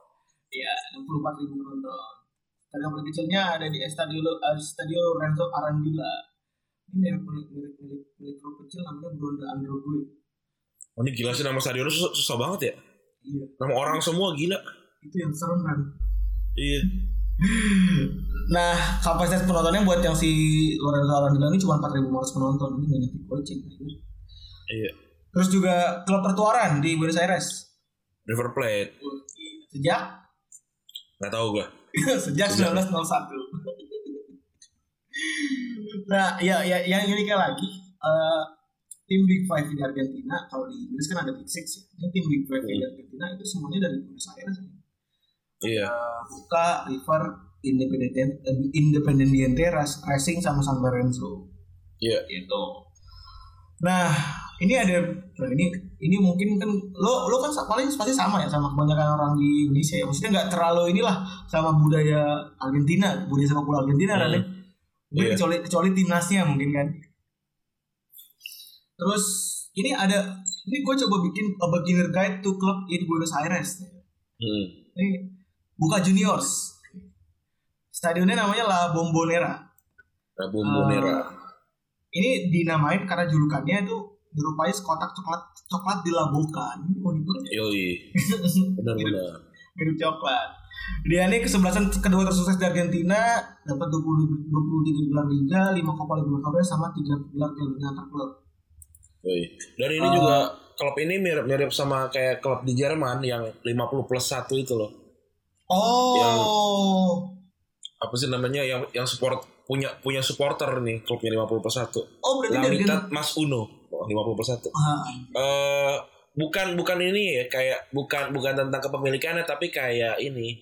Iya, 64 ribu penonton. Stadion paling kecilnya ada di Estadio eh, Stadio Lorenzo Arandila. Ini mirip mirip mirip mirip, mirip klub kecil namanya Bronda Androgue. Oh, ini gila sih nama stadionnya susah, susah banget ya. Iya, Nama orang semua gila. itu yang serem kan. Iya. Nah, kapasitas penontonnya buat yang si Lorenzo Arandila ini cuma 4.500 penonton. Ini nggak nyampe goceng. anjir. Iya. Terus juga klub pertuaran di Buenos Aires. River Plate. Sejak Gak tau gue. sejak 1901. nah, ya, ya yang uniknya lagi, eh, tim Big Five di Argentina, kalau di Inggris kan ada Big Six ya. Ini tim Big Five di Argentina itu semuanya dari Buenos Aires. ya. Iya. Buka, River, Independent, eh, Independiente, Racing sama San Lorenzo. Iya. gitu. Nah, ini ada nah ini ini mungkin kan lo lo kan paling pasti sama ya sama kebanyakan orang di Indonesia ya. Maksudnya nggak terlalu inilah sama budaya Argentina, budaya sepak bola Argentina kan ya. Mungkin Iya. kecuali kecuali timnasnya mungkin kan. Terus ini ada ini gue coba bikin a beginner guide to club in Buenos Aires. Hmm. Ini buka juniors. Stadionnya namanya La Bombonera. Nah, Bombonera. ini dinamain karena julukannya itu menyerupai kotak coklat coklat di La Boca. Ini unik banget ya. Yoi. Benar-benar. Mirip coklat. Dia ini kesebelasan kedua tersukses di Argentina, dapat 20, 23 gelar Liga, 5 Copa Libertadores sama 3 gelar Piala Dunia antar klub. Yoi. Dan ini Uh, juga klub ini mirip-mirip sama kayak klub di Jerman yang 50 plus 1 itu loh. Oh. Apa sih namanya yang yang support punya punya supporter nih klubnya 50 plus 1. Oh, berarti La dari Mitad Mas Uno. Oh, 50 plus 1. Ah, Eh bukan bukan ini ya kayak bukan bukan tentang kepemilikannya tapi kayak ini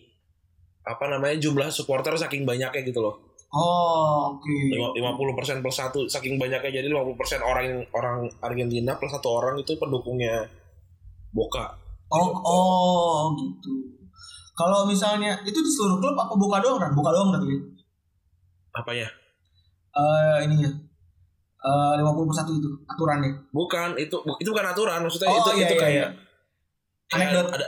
apa namanya jumlah supporter saking banyaknya gitu loh. Oh, oke. Lima- 50% plus satu saking banyaknya jadi 50% orang orang Argentina plus satu orang itu pendukungnya Boca. Oh, oh, gitu. Kalau misalnya itu di seluruh klub apa buka doang kan? Buka doang berarti. Apanya? Eh ininya. Eh 50 per 1 itu aturannya. Bukan itu itu bukan aturan maksudnya Oh, itu iya, itu iya, kayak iya. kayak Anekdot. ada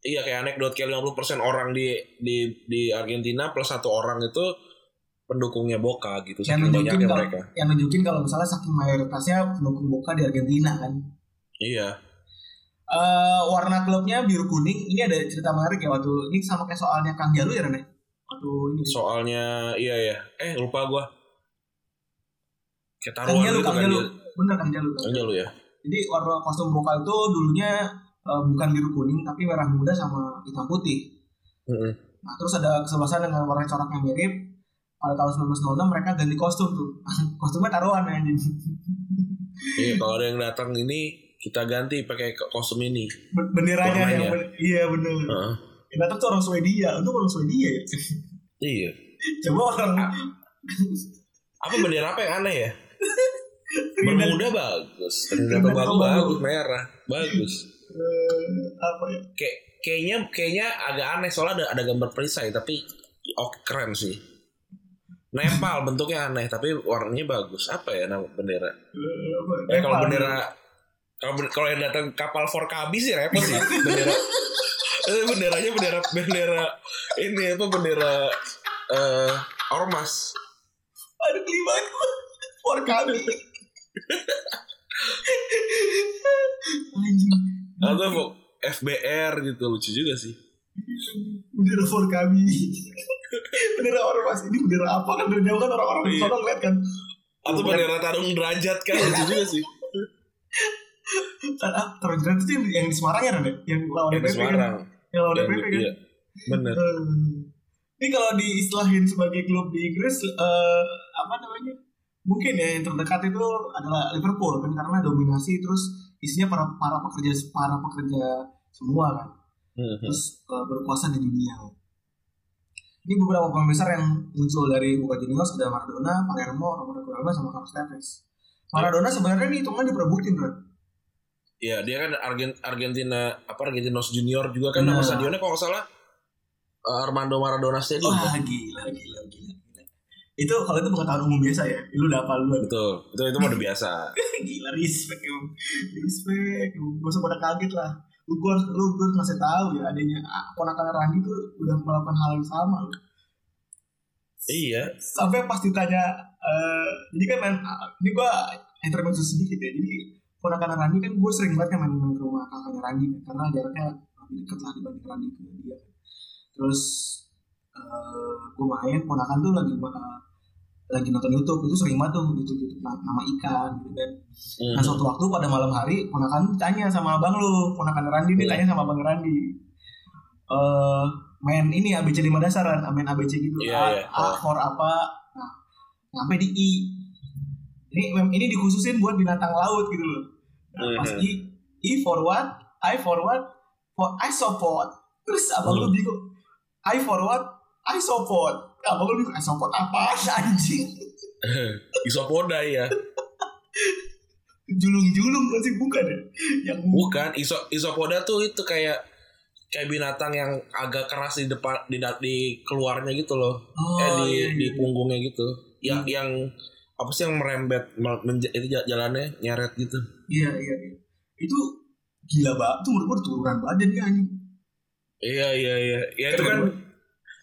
iya kayak anekdot kayak 50% orang di di di Argentina plus satu orang itu pendukungnya Boca gitu yang nunjukin kalau mereka. yang nunjukin kalau misalnya saking mayoritasnya pendukung Boca di Argentina kan. Iya. Eh warna klubnya biru kuning. Ini ada cerita menarik ya waktu ini sama kayak soalnya Kang Jalu ya Rene. Waktu ini. Soalnya iya ya. Eh lupa gua. Kayak Kang taruhan Jalu, gitu Kang kan Jalu. dia. Bener Kang Jalu. Kang Kang Jalu ya. Jadi warna kostum Boca itu dulunya eh, bukan biru kuning tapi merah muda sama hitam putih. Mm-mm. Nah, terus ada kesebelasan dengan warna corak yang mirip. Pada tahun 1906 mereka ganti kostum tuh. Kostumnya taruhan anjing. Iya kalau ada yang datang ini kita ganti pakai kostum ini. Ben- Benderanya Warnanya. yang ben- iya bener. Heeh. Yang datang tuh orang Swedia. Itu orang Swedia ya. Iya. Coba orang Apa bendera apa yang aneh ya? Bermuda bagus. Tobago Tobago. bagus merah. Bagus. eh, apa ya? Kayak kayaknya kayaknya agak aneh soalnya ada ada gambar perisai tapi oh keren sih. Nepal bentuknya aneh tapi warnanya bagus. Apa ya nama bendera? Apa? Eh kalau bendera kalau kalau yang datang kapal for kabi sih repot sih bendera. Eh, benderanya bendera bendera ini apa bendera eh ormas. Aduh geli banget gue. For kami. Anjing. Atau FBR gitu lucu juga sih. Bendera for kami. bendera orang mas ini bendera apa kan dari jauh kan orang-orang di Iya. sana ngeliat kan. Atau bendera tarung derajat kan lucu juga sih. Kan, ah, terus itu yang, yang di Semarang ya Ren, ya? Yang lawan DPP kan? Semarang. Yang lawan DPP kan? iya. Bener. Eh, Ini kalau diislahin sebagai klub di Inggris eh, apa namanya? Mungkin ya yang terdekat itu adalah Liverpool kan karena dominasi terus isinya para para pekerja para pekerja semua kan. Terus eh, berkuasa di dunia. Ini beberapa pemain besar yang muncul dari Boca Juniors ada Maradona, Palermo, Roberto Carlos sama Carlos Tevez. Maradona sebenarnya ini hitungan diperebutin kan. Iya, dia kan Argen, Argentina apa Argentinos Junior juga kan nama Nah. stadionnya kalau nggak salah eh, Armando Maradona Stadium. Wah gila gila. gila. Itu kalau itu pengetahuan umum biasa ya. Lu udah duluan. Betul, itu itu mah udah biasa. gila respect emang. Respect. Gak usah pada kaget lah. Lu gue lu gue ngasih tahu ya adanya ponakan Randy tuh udah melakukan hal yang sama lu. iya. Sampai pas ditanya eh jadi kan main ini gue intermezzo sedikit ya. Jadi ponakan Randy kan gue sering banget kan main-main ke rumah kakaknya Randy kan karena jaraknya lebih dekat lah dibanding Randy ke dia. Terus eh gue main ponakan tuh lagi eh, lagi nonton YouTube itu sering banget tuh YouTube YouTube na- nama ikan gitu kan. Nah suatu waktu pada malam hari ponakan tanya sama abang lu, ponakan Randi nih tanya sama abang Randi. Eh main ini ABC lima dasaran, main ABC gitu. Iya, A, iya. A for apa? Nah, sampai di I. Ini ini dikhususin buat binatang laut gitu loh. Nah, pas Mhm. I, I for what? I for what? For isopod. Terus abang lu Hmm. bingung. I for what? Isopod. Abang lu bingung isopod apa anjing? Isopoda ya. Julung-julung pasti bukan ya? Yang Bukan, iso isopoda tuh itu kayak kayak binatang yang agak keras di depan di di keluarnya gitu loh. Oh, eh di iya, di iya. punggungnya gitu. Yang yang apa sih yang merembet itu ja- jalannya nyeret gitu. Iya iya iya. Itu gila banget tuh menurut gue turunan badan ya anjing. Iya iya iya. Ya itu kan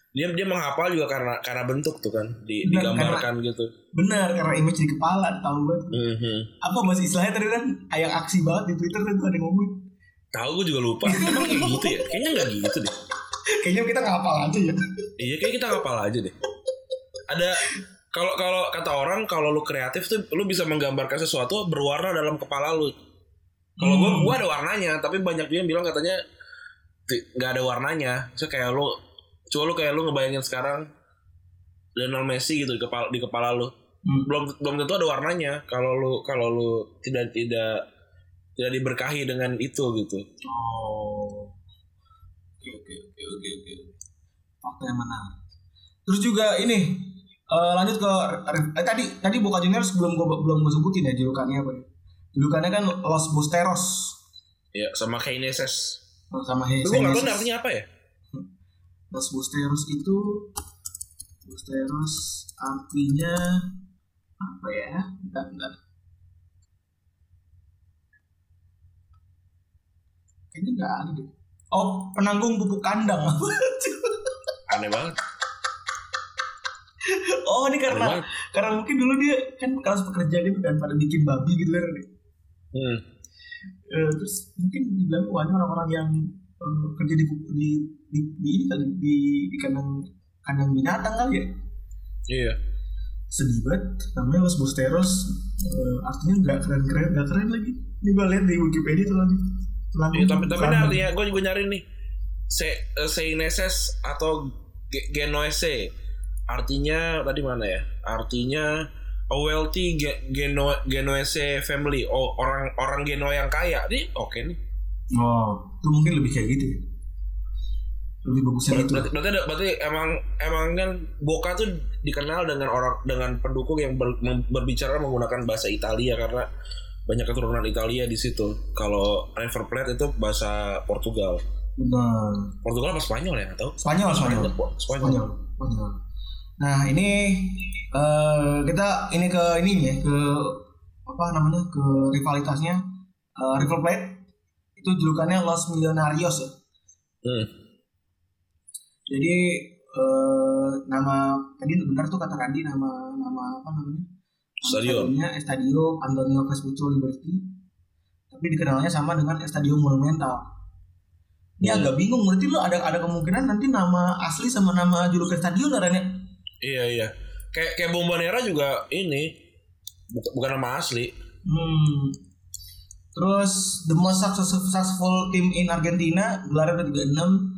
dia dia menghafal juga karena karena bentuk tuh kan di, Benar, digambarkan gitu. Benar karena image di kepala tahu banget. Mhm. Apa bahasa istilahnya tadi kan yang aksi banget di Twitter tuh ada yang ngomong. Tahu gue juga lupa. Emang kayak gitu ya? Kayaknya nggak gitu deh. Kayaknya kita ngapal aja ya. Iya kayak kita ngapal aja deh. Ada kalau kalau kata orang kalau lu kreatif tuh lu bisa menggambarkan sesuatu berwarna dalam kepala lu. Kalau Hmm. gua ada warnanya, tapi banyak juga yang bilang katanya nggak ada warnanya. So kayak lu coba lu kayak lu ngebayangin sekarang Lionel Messi gitu di kepala di kepala lu. Hmm. Belum belum tentu ada warnanya kalau lu kalau lu tidak tidak tidak diberkahi dengan itu gitu. Oh. Oke oke oke oke oke. Fakta yang menarik. Terus juga ini eh, lanjut ke eh, tadi tadi Boca Juniors belum gua belum gue sebutin ya julukannya apa ya. Julukannya kan Los Busteros Ya sama Keyneses. sama Tapi gua nggak tahu artinya apa ya. Los Busteros itu Busteros artinya apa ya? Bentar, bentar. Kayaknya nggak ada deh. Oh, penanggung pupuk kandang. Aneh banget. oh, ini Aneh karena banget. karena mungkin dulu dia kan kelas pekerja gitu kan pada bikin babi gitu kan. Hmm. Eh, terus mungkin dibilang wah ini orang-orang yang eh, kerja di di di, di, kali di, di kandang kandang binatang kali ya. Iya. sedih banget namanya Los Busteros eh, artinya nggak keren keren nggak keren lagi ini gue lihat di Wikipedia tuh lagi Iya, tapi tapi ini artinya gue juga nyari nih. Se eh, Seineses atau Ge- Genoese. Artinya tadi mana ya? Artinya a wealthy Ge- Geno Genoese family. Oh, orang orang Genoa yang kaya. Ini oke nih. oh itu mungkin lebih kayak gitu ya lebih Berarti, itu berarti, berarti, berarti emang emang kan Boca tuh dikenal dengan orang dengan pendukung yang ber- berbicara menggunakan bahasa Italia karena banyak keturunan Italia di situ. Kalau River Plate itu bahasa Portugal. benar Portugal apa Spanyol ya? Atau Spanyol Spanyol Spanyol. Spanyol Spanyol nah ini eh, kita ini ke ininya ke apa namanya ke rivalitasnya Eh, River Plate itu julukannya Los Millonarios ya Hmm. Jadi eh, nama tadi benar tuh kata Randi nama nama apa namanya? Nama Stadion. Stadionnya Estadio Antonio Vespuccio Liberty. Tapi dikenalnya sama dengan Estadio Monumental. Ini Hmm. agak bingung berarti lo ada ada kemungkinan nanti nama asli sama nama julukan stadion ada nih. Iya iya. Kayak kayak Bombonera juga ini bukan, bukan nama asli. Hmm. Terus the most successful, team in Argentina gelarnya udah 36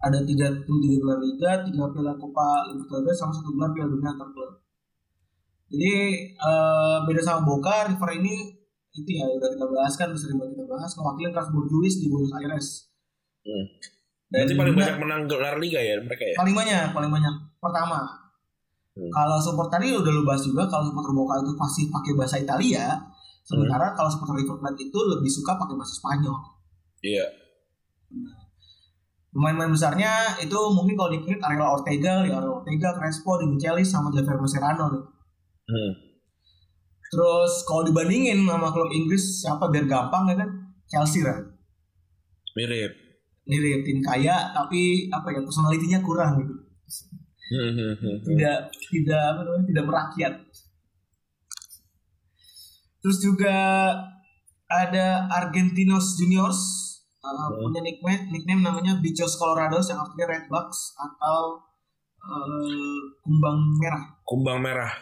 ada tiga tiga gelar liga, tiga piala Copa Libertadores sama satu gelar piala dunia antar klub. Jadi eh, beda sama Boca, River ini itu ya udah kita bahas kan, sering banget kita bahas mewakili Strasbourg Juiz di Buenos Aires. Hmm. Dan Berarti paling banyak menang gelar liga ya mereka ya. paling banyak, paling banyak. Pertama, Hmm. kalau support tadi udah lu bahas juga, kalau supporter Boca itu pasti pakai bahasa Italia, sementara kalau supporter River Plate itu lebih suka pakai bahasa Spanyol. Iya. Pemain-pemain besarnya itu mungkin kalau di Ariel Ortega, Ariel Ortega, Crespo, Di Michelis, sama Javier Mascherano nih. Hmm. Terus kalau dibandingin sama klub Inggris siapa biar gampang ya kan? Chelsea kan. Mirip. Mirip tim kaya tapi apa ya personalitinya kurang gitu. Hmm, hmm, hmm. Tidak tidak apa namanya tidak merakyat. Terus juga ada Argentinos Juniors uh, punya nickname nickname namanya Bichos Colorados yang artinya Red Bucks atau uh, kumbang merah. Kumbang merah.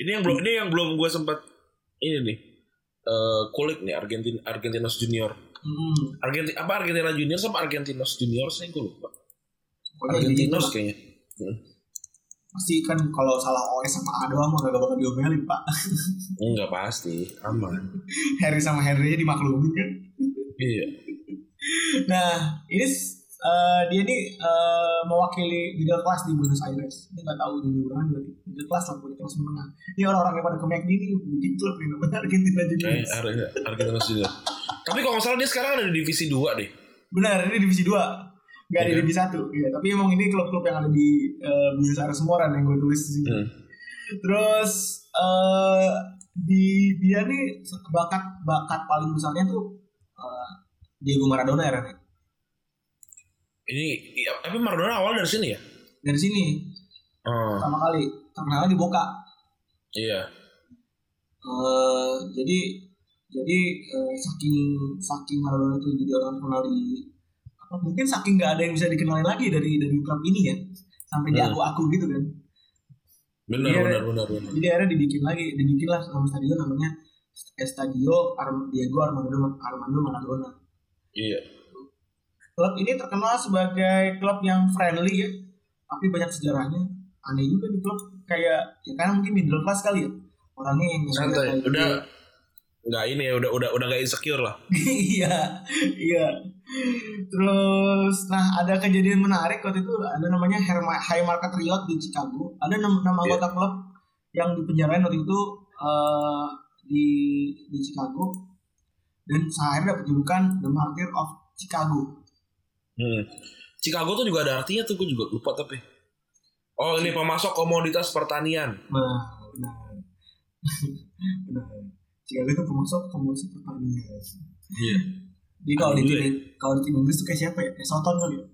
Ini yang belum ini yang belum gue sempat ini nih. eh kulik nih Argentin Argentinos Junior. Hmm, Argentina apa Argentina Junior sama Argentinos Junior sih gue lupa. gitu Argentinos lah. kayaknya. Hmm. pasti kan kalau salah OS sama A doang mah gak bakal diomelin pak Enggak pasti, aman. Harry sama Henry dimaklumin kan Iya. nah ini eh, dia nih eh, mewakili middle class di Buenos Aires ini nggak tahu ini orang berarti middle class lah punya kelas menengah ini orang-orang yang pada ke McD ini klub ini namanya Argentina Eh, Juniors Ar- Argentinos Junior. Tapi kalau nggak salah dia sekarang ada di divisi 2 deh. benar ini divisi 2 nggak ada Iya. divisi 1 iya tapi emang ini klub-klub yang ada di eh, Buenos Aires semua kan yang gue tulis di sini Hmm. Terus eh di dia nih bakat bakat paling besarnya tuh eh, Diego Maradona ya Ren? Ini iya, tapi Maradona awal dari sini ya? Dari sini Oh, pertama kali terkenal di Boca. iya. Eh, jadi jadi eh, saking saking Maradona itu jadi orang terkenal di apa mungkin saking nggak ada yang bisa dikenalin lagi dari dari klub ini ya sampai Hmm. diaku-aku gitu kan. Benar, benar, benar, benar. Jadi akhirnya dibikin lagi, dibikin lah nama stadion namanya Estadio Arm- Diego Armando Armando Maradona. Iya. Klub ini terkenal sebagai klub yang friendly ya, tapi banyak sejarahnya. Aneh juga di klub kayak ya karena mungkin middle class kali ya. Orangnya yang Santai. Udah gitu. nggak ini ya, udah udah udah gak insecure lah. iya, iya. Terus, nah ada kejadian menarik waktu itu ada namanya High Market Riot di Chicago. Ada enam enam Iya. anggota klub yang dipenjarain waktu itu eh, di di Chicago dan akhirnya dapat julukan The Martyr of Chicago. Hmm. Chicago tuh juga ada artinya tuh, gue juga lupa tapi. Oh ini pemasok komoditas pertanian. Nah, benar. Chicago itu pemasok komoditas pertanian. Iya. Jadi kalau di Iya. tim kalau di tim Inggris tuh kayak siapa ya? Soton kali ya?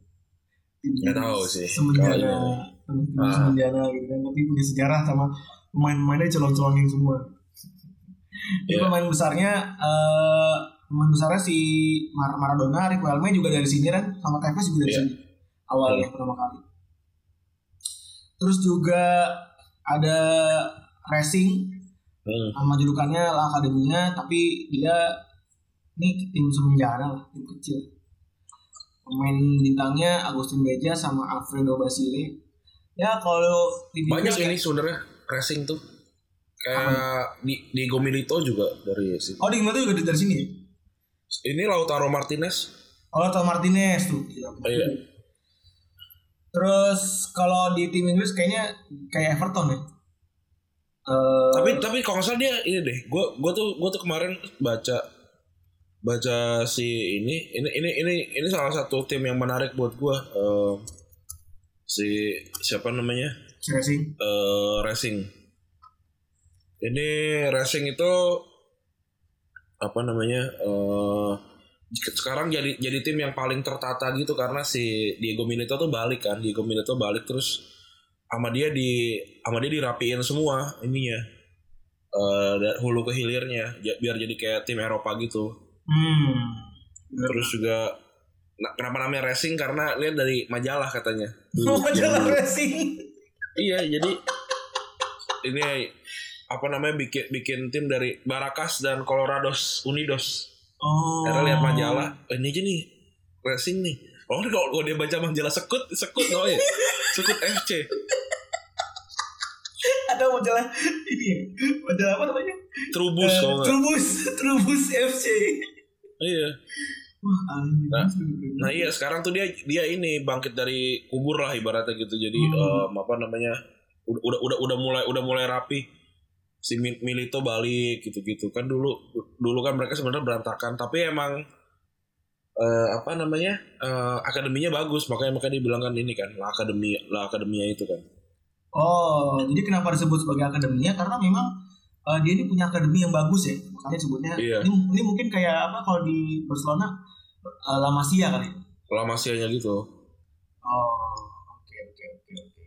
Tim tahu sih. Semenjana, tim Ah. semenjana gitu kan. Tapi punya sejarah sama pemain-pemainnya colong-colongin semua. Iya. pemain besarnya eh pemain besarnya si Mar Maradona, Riquelme juga dari sini kan, sama Tevez juga dari Iya. sini. Awalnya pertama kali. Terus juga ada Racing Hmm. sama julukannya lah akademinya tapi dia ini tim semenjana lah tim kecil pemain bintangnya Agustin Beja sama Alfredo Basile ya kalau Banyak ini sebenarnya racing tuh. Kayak di Diego Milito juga dari sini. oh di Inggris juga dari sini ya Ini Lautaro Martinez. oh Lautaro Martinez tuh Iya. terus kalau di tim Inggris kayaknya kayak Everton ya Eh, Tapi tapi kalau nggak salah dia ini deh. Gue gue tuh gue tuh kemarin baca baca si ini ini ini ini ini salah satu tim yang menarik buat gue. Eh, si siapa namanya? Racing eh racing. Ini racing itu apa namanya? eh sekarang jadi jadi tim yang paling tertata gitu karena si Diego Milito tuh balik kan. Diego Milito balik terus sama dia di sama dia dirapiin semua ininya. Da- hulu ke hilirnya biar jadi kayak tim Eropa gitu. hmm Terus juga nah, kenapa namanya racing karena lihat dari majalah katanya. oh dulu. Racing Iya, jadi ini apa namanya bikin bikin tim dari Baracas dan Colorados Unidos. oh Karena lihat majalah, "Eh, ini aja nih racing nih. Oh kalau kalau dia baca majalah sekut, sekut oh ya. Sekut FC. Ada majalah ini ya, majalah apa namanya? Trubus nggak. Trubus, Trubus FC. Iya. Wah. Nah, Nah iya sekarang tuh dia dia ini bangkit dari kubur lah ibaratnya gitu. Jadi Hmm. em, apa namanya? Udah udah udah udah mulai udah mulai rapi. Si Mi- Milito balik gitu-gitu kan dulu dulu kan mereka sebenarnya berantakan tapi emang eh, apa namanya? eh, akademinya bagus makanya makanya dibilang kan ini kan lah akademi lah akademia itu kan. Oh, jadi kenapa disebut sebagai akademinya? Karena memang eh, dia ini punya akademi yang bagus ya. Makanya sebutnya Iya. ini, ini mungkin kayak apa kalau di Barcelona eh, La Masia kali. Masianya gitu. Oh, oke oke oke oke.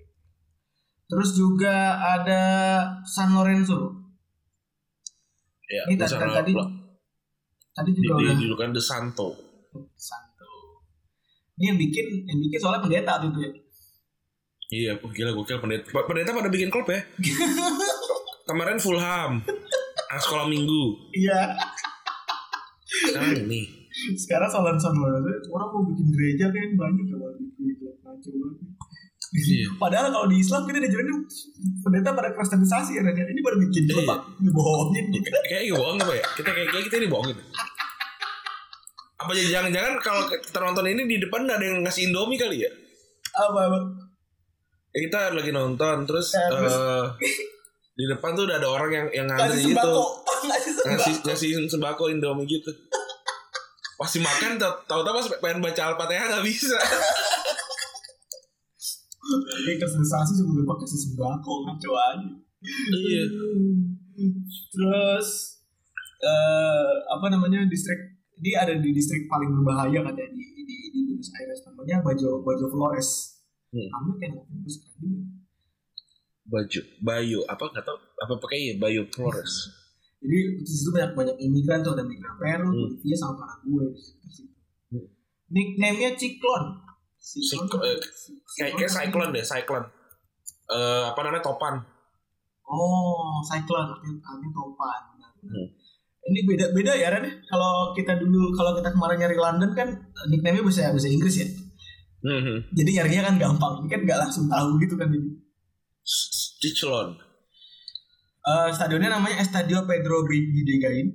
Terus juga ada San Lorenzo. Ya, Ini di tadi tadi, tadi di, juga di, udah di, kan De Santo. Santo. Ini yang bikin yang bikin soalnya pendeta tuh ya. Iya, oh, gila gokil pendeta. Pendeta pada bikin klub ya. Kemarin Fulham. Anak sekolah minggu. Iya. Sekarang ini. Sekarang soal San Lorenzo orang mau bikin gereja kan banyak ya bikin klub kacau banget. Iya. Padahal kalau di Islam kita diajarin pendeta pada kristenisasi ya. Ini baru bikin klub Iya. Pak. dibohongin. Kayak gitu bohong apa ya? Kita kayak, kita ini bohong gitu. Apa jadi jangan-jangan kalau kita nonton ini di depan ada yang ngasih Indomie kali ya? Apa apa? Ya, kita lagi nonton terus, Ya, terus? eh, di depan tuh udah ada orang yang yang ngantri gitu. sembako. Ngasih Ngasih sembako. ngasih sembako Indomie gitu. Pasti makan tahu-tahu pas pengen baca Al-Fatihah nggak bisa. Ini kristenisasi cuma lupa kasih sembako ngaco aja. Iya. Terus eh apa namanya distrik dia ada di distrik paling berbahaya katanya di di, di Buenos Aires namanya Bajo Bajo Flores. Hmm. Kamu kan juga. Baju, Bayu, apa nggak tahu apa pakai ya Bayu Flores. Jadi di situ banyak banyak imigran tuh ada migran Peru, Hmm. Bolivia sama Paraguay di situ. Hmm. Nickname-nya Ciklon. Cyclone, eh, Kayak kayak cyclone deh, cyclone. Eh apa namanya topan. Oh, cyclone artinya, topan. Hmm. Ini beda beda ya Ren. Kalau kita dulu kalau kita kemarin nyari London kan nickname-nya bahasa bahasa Inggris ya. Hmm. Jadi nyarinya kan gampang. Ini kan nggak langsung tahu gitu kan ini. Ciclon. Eh, stadionnya namanya Estadio Pedro Bidegain.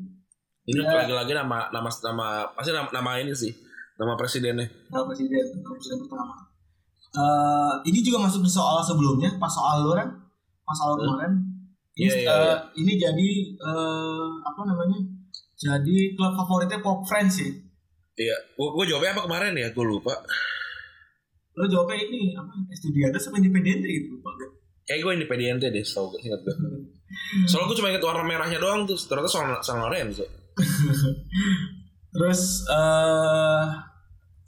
Ini Ya. lagi-lagi nama nama nama pasti nama, nama ini sih. Nama presidennya. Nama presiden, nama presiden pertama. Eh, ini juga masuk di soal sebelumnya, pas soal lu kan, pas soal kemarin. Ini, Iya, iya, eh, iya. ini jadi eh, apa namanya? Jadi klub favoritnya Pop Friends ya. Iya, gua, gua jawabnya apa kemarin ya? Gua lupa. Lo jawabnya ini apa? Estudiantes sama Independiente gitu lupa gue. Kayak gue Independiente deh, tau gue ingat gue. Soalnya gue cuma ingat warna merahnya doang tuh. Ternyata San, San Lorenzo. Terus eh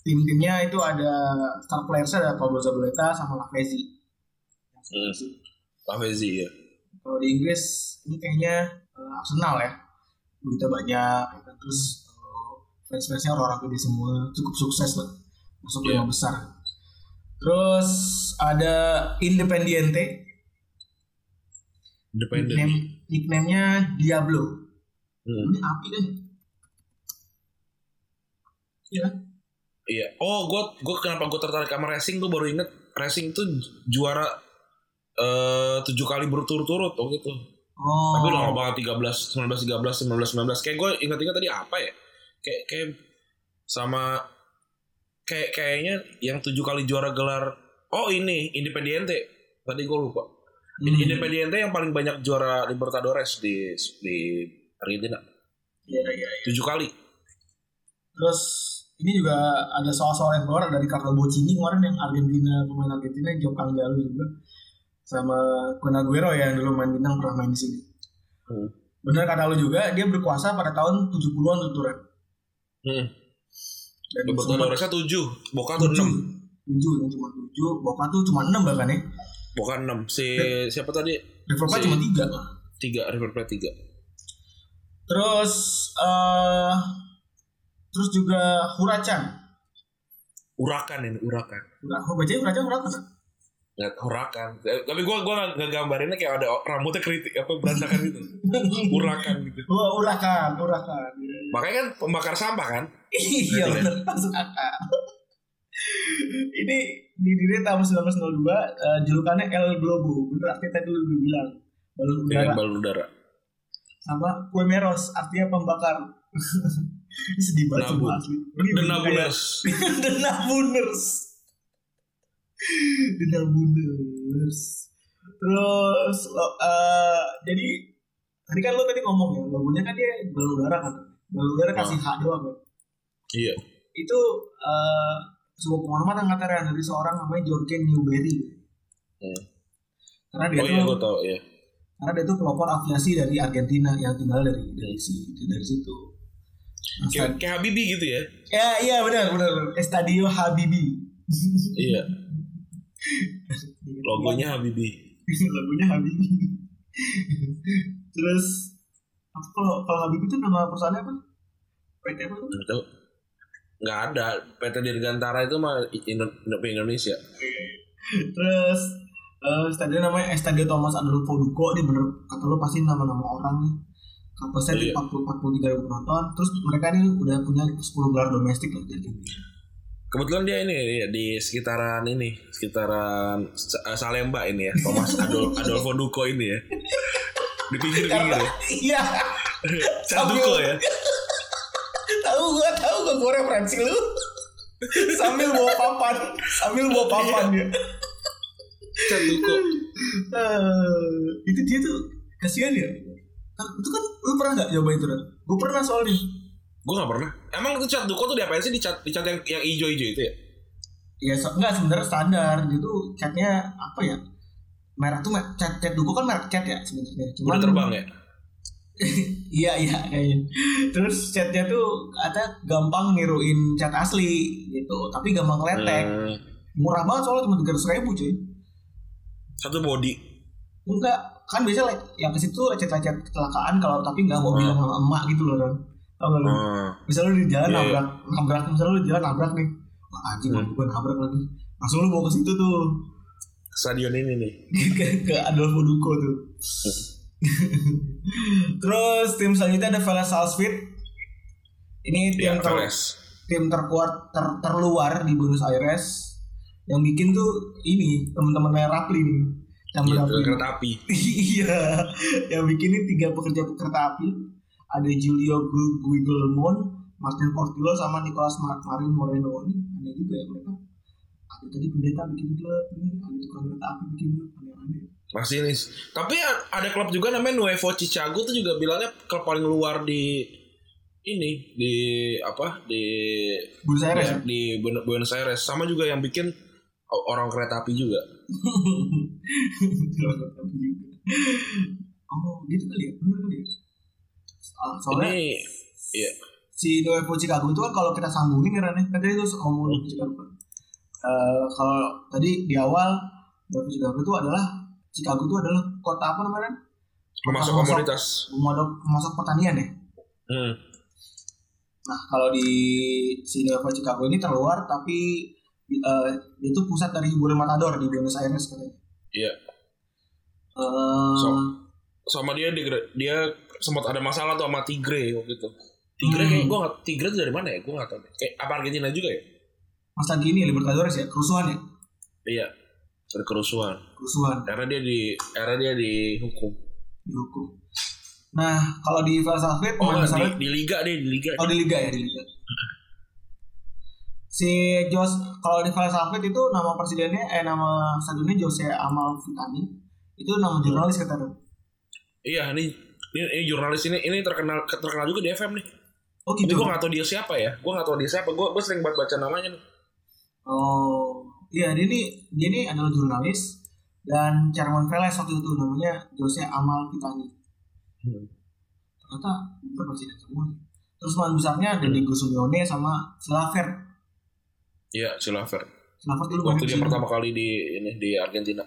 tim-timnya itu ada star players ada Pablo Zabaleta sama Lavezzi. Hmm. Lavezzi ya. Kalau di Inggris ini kayaknya eh, Arsenal ya. Duitnya banyak, ya kan? terus eh, fans-fansnya orang-orang gede semua, cukup sukses lah, masuk Iya. lima besar. Terus ada Independiente, Independen. nickname nickname-nya Diablo. Hmm. Ini api kan? ya? Iya kan? Iya. Oh, gue gue kenapa gue tertarik sama racing tuh baru inget racing tuh juara eh tujuh kali berturut-turut oh gitu. Oh. Tapi lama banget 13, 19, 13, 19, 19. Kayak gue ingat-ingat tadi apa ya? Kayak kayak sama kayak kayaknya yang tujuh kali juara gelar. Oh ini Independiente. Tadi gue lupa. Hmm. Independiente yang paling banyak juara Libertadores di di Argentina. Iya, iya, iya. Tujuh kali. Terus ini juga ada soal-soal yang keluar dari Carlo Boccini kemarin yang Argentina pemain Argentina yang Jokang Jalu juga sama Kun Aguero ya yang dulu main bintang pernah main di sini. Hmm. Benar kata lu juga dia berkuasa pada tahun 70-an tuh Turan. Hmm. Dan Libertadoresnya tujuh. Boca tuh enam. 7 yang cuma 7, Boca tuh cuma 6 bahkan ya. Bukan enam. Si siapa tadi? River Plate Si- cuma 3. Tiga. River Plate tiga. Terus eh terus juga Huracan. Urakan ini urakan. Hura, oh, bacanya Huracan Huracan. kan? Nggak urakan. Eh, Tapi gua gua nggak gambarinnya kayak ada rambutnya kritik apa berantakan gitu. urakan gitu. Oh, Huracan, Huracan. Makanya kan pembakar sampah kan? Iya benar masuk akal. ini didirikan tahun 1902 eh, julukannya El Globo bener artinya tadi lu bilang balon udara Dengan balon udara. sama kue meros artinya pembakar sedih banget Ini The Nabuners. The Nabuners The Nabuners terus lo- eh, jadi tadi kan lo tadi ngomong ya logonya kan dia balon udara kan balon udara kasih H doang kan Iya. itu eh, sebuah penghormatan katanya dari seorang namanya Jorgen Newbery Hmm. karena dia Oh tuh iya gue tau ya. karena dia tuh pelopor aviasi dari Argentina yang tinggal dari dari si dari situ. Kayak, kayak Habibie gitu ya. ya iya benar benar Estadio Habibie. Iya. Logonya Habibie. Logonya Habibie. Terus apa kalau kalau Habibie itu nama perusahaannya apa? PT apa tuh? Nggak tahu. Nggak ada. PT Dirgantara itu mah Indo- Indo- Indonesia. Terus eh stadion namanya Estadio Thomas Adolfo Duco ini bener kata lo pasti nama-nama orang nih. Kapasitas Iya. 40 43 ribu penonton. Terus mereka ini udah punya 10 gelar domestik lah jadi. Kebetulan dia ini ya, di sekitaran ini, sekitaran Sa- Salemba ini ya, Thomas Adol Adolfo Duco ini ya. Di pinggir-pinggir ya. Iya. Duco ya. tahu gua tahu gua gua referensi lu sambil bawa papan sambil bawa papan dia Duco. Eh, itu dia tuh kasihan ya Ah, itu kan lu pernah nggak coba itu kan gue pernah soalnya. Gue gak pernah. Emang itu cat Duco tuh diapain sih? Di cat, di cat yang, yang hijau-hijau itu ya? ya so, enggak sebenarnya standar. Dia tuh catnya apa ya? Merek tuh cat cat duko kan merek cat ya sebenarnya. Udah terbang ya? iya iya kayaknya. Terus catnya tuh kata gampang niruin cat asli gitu. Tapi gampang letek. Hmm, murah banget soalnya cuma tiga ratus ribu cuy. Satu body. enggak kan biasa like, yang ke situ lecet-lecet kecelakaan kalau tapi nggak mau bilang sama emak gitu loh kan tau gak lu Hmm. misalnya lu di jalan Iya, iya. nabrak nabrak misalnya lu di jalan nabrak nih wah anjing Hmm. gue nabrak lagi langsung lu bawa ke situ tuh Stadion ini nih. ke, ke Adolfo Duco tuh terus tim selanjutnya ada Vélez Sarsfield ini tim Iya, ter, Veles. tim terkuat ter, terluar di Buenos Aires yang bikin tuh ini teman-temannya Rapli nih yang Gitu, Rapli. kereta api. iya yang bikin ini tiga pekerja kereta api ada Julio Gu- Guigelmon Martin Portillo sama Nicolas Mar- Marin Moreno ini aneh juga ya mereka ada tadi pendeta bikin klub ini ada tukang kereta api bikin klub aneh-aneh Masih nih. Tapi ada klub juga namanya Nuevo Chicago tuh juga bilangnya klub paling luar di ini di apa di Buenos Aires ya? ya, di Buen- Buenos Aires sama juga yang bikin orang kereta api juga. Tukang kereta api juga. oh gitu kali ya bener kali ya Ah, soalnya Ini iya. si Nuevo Chicago itu kan kalau kita sambungin ya Ren, kan tadi itu ngomong Nuevo Chicago. Eh, kalau tadi di awal Nuevo Chicago itu adalah Chicago itu adalah kota apa namanya? Masuk Pemasok- komoditas. Pemasok, pemasok pertanian ya. Hmm. Nah kalau di si Nuevo Chicago ini terluar tapi eh, itu pusat dari hiburan matador di Buenos Aires katanya. Iya. Eh, So- Sama dia dia, dia sempat ada masalah tuh sama Tigre waktu itu. Tigre Hmm. kayak gue nggak Tigre dari mana ya? Gue nggak tahu. Kayak apa Argentina juga ya? masa gini Libertadores ya kerusuhan ya Iya. Ada kerusuhan. kerusuhan Karena dia di era dia dihukum. dihukum. Nah kalau di Falsafet Oh di, di liga deh di liga. Oh di liga ya di liga. Si Jos kalau di Falsafet itu nama presidennya eh nama stadionnya Jose Amal Vitani itu nama jurnalis katanya. Iya ini, ini ini jurnalis ini ini terkenal terkenal juga di FM nih. Oh Tapi gitu. gue gak tau dia siapa ya. Gue gak tau dia siapa. Gue gue sering banget baca namanya nih. Oh iya dia ini dia ini adalah jurnalis dan chairman Veles waktu itu namanya Jose Amal Vitani. Hmm. Ternyata bukan presiden semua. Terus pemain besarnya ada Diego Simeone sama Silaver. Iya Silaver. Silaver dulu Waktu di dia pertama kali di ini di Argentina.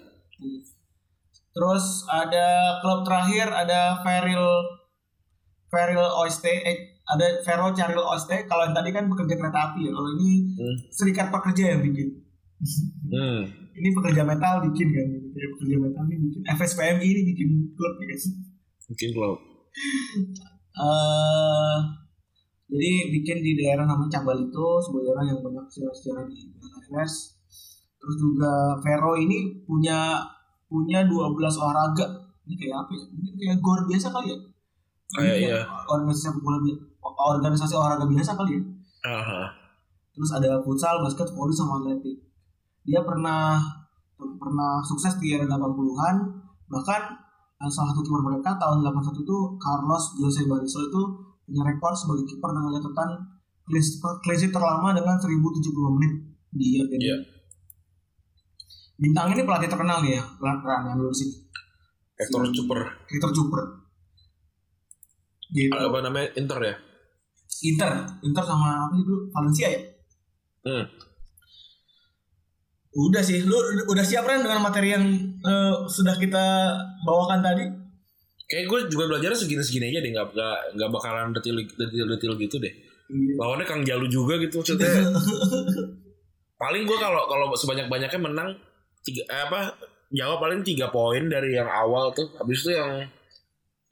Terus ada klub terakhir ada Feril Feril Oiste eh, ada Ferro Charil Oiste kalau yang tadi kan pekerja kereta api ya kalau ini Hmm. serikat pekerja yang bikin Hmm. ini pekerja metal bikin kan. Kayak pekerja metal ini bikin FSPMI ini bikin klub ya guys Mungkin kalau eh Jadi bikin di daerah namanya Cabalito, sebuah daerah yang banyak sejarah-sejarah di Buenos Aires. Terus juga Vero ini punya punya 12 olahraga. Ini kayak apa ya? Mungkin kayak gor biasa kali ya? Kayak Ini iya. Organisasi sepak bola organisasi olahraga biasa kali ya? Aha. Terus ada futsal, basket, voli sama atletik. Dia pernah pernah sukses di era 80-an. Bahkan eh, salah satu kiper mereka tahun 81 itu Carlos Jose Bariso itu punya rekor sebagai kiper dengan catatan sheet terlama dengan 1070 menit di Argentina. Iya. Bintang ini pelatih terkenal nih ya, pelatih yang dulu sini. Hector Super. Victor Cuper. Gitu. Apa namanya? Inter ya? Inter, Inter sama apa sih dulu? Valencia ya? Hmm. Udah sih, lu udah siap kan dengan materi yang eh, sudah kita bawakan tadi? Kayak gue juga belajarnya segini-segini aja deh, nggak nggak nggak bakalan detil detil detil gitu deh. Lawannya Kang Jalu juga gitu maksudnya. paling gue kalau kalau sebanyak banyaknya menang tiga eh, apa jawab paling tiga poin dari yang awal tuh. Habis itu yang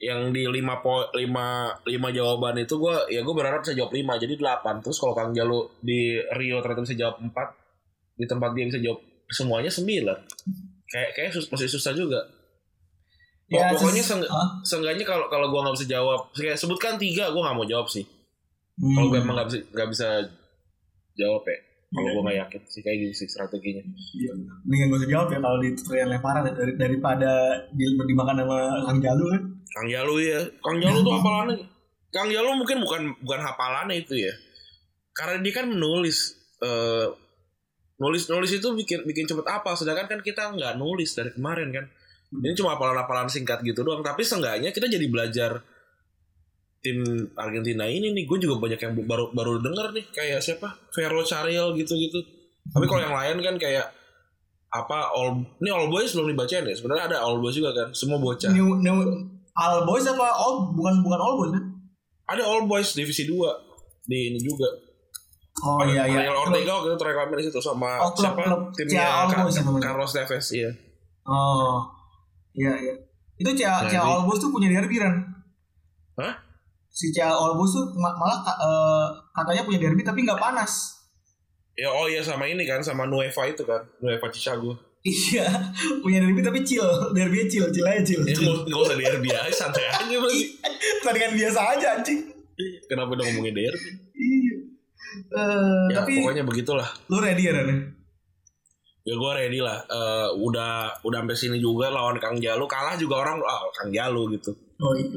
yang di lima po lima lima jawaban itu gue ya gue berharap bisa jawab lima jadi delapan terus kalau Kang Jalu di Rio ternyata bisa jawab empat di tempat dia bisa jawab semuanya sembilan kayak kayak sus- masih susah juga Ya, pokoknya seng- seenggaknya kalau kalau gue nggak bisa jawab kayak sebutkan tiga gue nggak mau jawab sih. Hmm. kalau gue emang nggak bisa nggak bisa jawab ya. Kalau gue nggak yakin sih kayak gitu sih strateginya. Iya, mendingan gue jawab ya kalau di tutorial lemparan ya, dari, daripada di, dimakan sama Kang Jalu kan. Kang Jalu ya Kang Jalu tuh hafalannya Kang Jalu mungkin bukan bukan hafalannya itu ya. Karena dia kan menulis eh, nulis nulis itu bikin bikin cepet apa sedangkan kan kita nggak nulis dari kemarin kan ini cuma hafalan-hafalan singkat gitu doang. Tapi seenggaknya kita jadi belajar tim Argentina ini nih. Gue juga banyak yang baru baru denger nih. Kayak siapa? Vero Chariel gitu gitu tapi kalau yang lain kan kayak apa all ini all boys belum dibacain ya? Sebenarnya ada all boys juga kan? Semua bocah. New, new, All Boys apa All bukan bukan All Boys kan? ada all boys divisi 2 di ini juga. Oh iya iya. Ariel Ortega waktu itu terakhir di situ sama Oh, klub- siapa? klub. Timnya ya? Carlos Tevez iya. Oh iya iya. Itu Cia Cia Boys tuh punya derby kan? Hah? Si Cia Boys tuh ma- malah eh, katanya punya derby tapi nggak panas. ya oh iya sama ini kan sama Nueva itu kan Nueva Chicago Iya, punya derby tapi chill, derby chill, chill aja chill. ya chill. nggak usah derby aja santai aja berarti Pertandingan biasa aja anjing. kenapa udah ngomongin derby Iya. Eh, ya tapi pokoknya begitulah lu ready ya Ren? Ya gue ready lah Eh, udah udah sampai sini juga lawan Kang Jalu kalah juga orang ah Kang Jalu gitu Oh iya.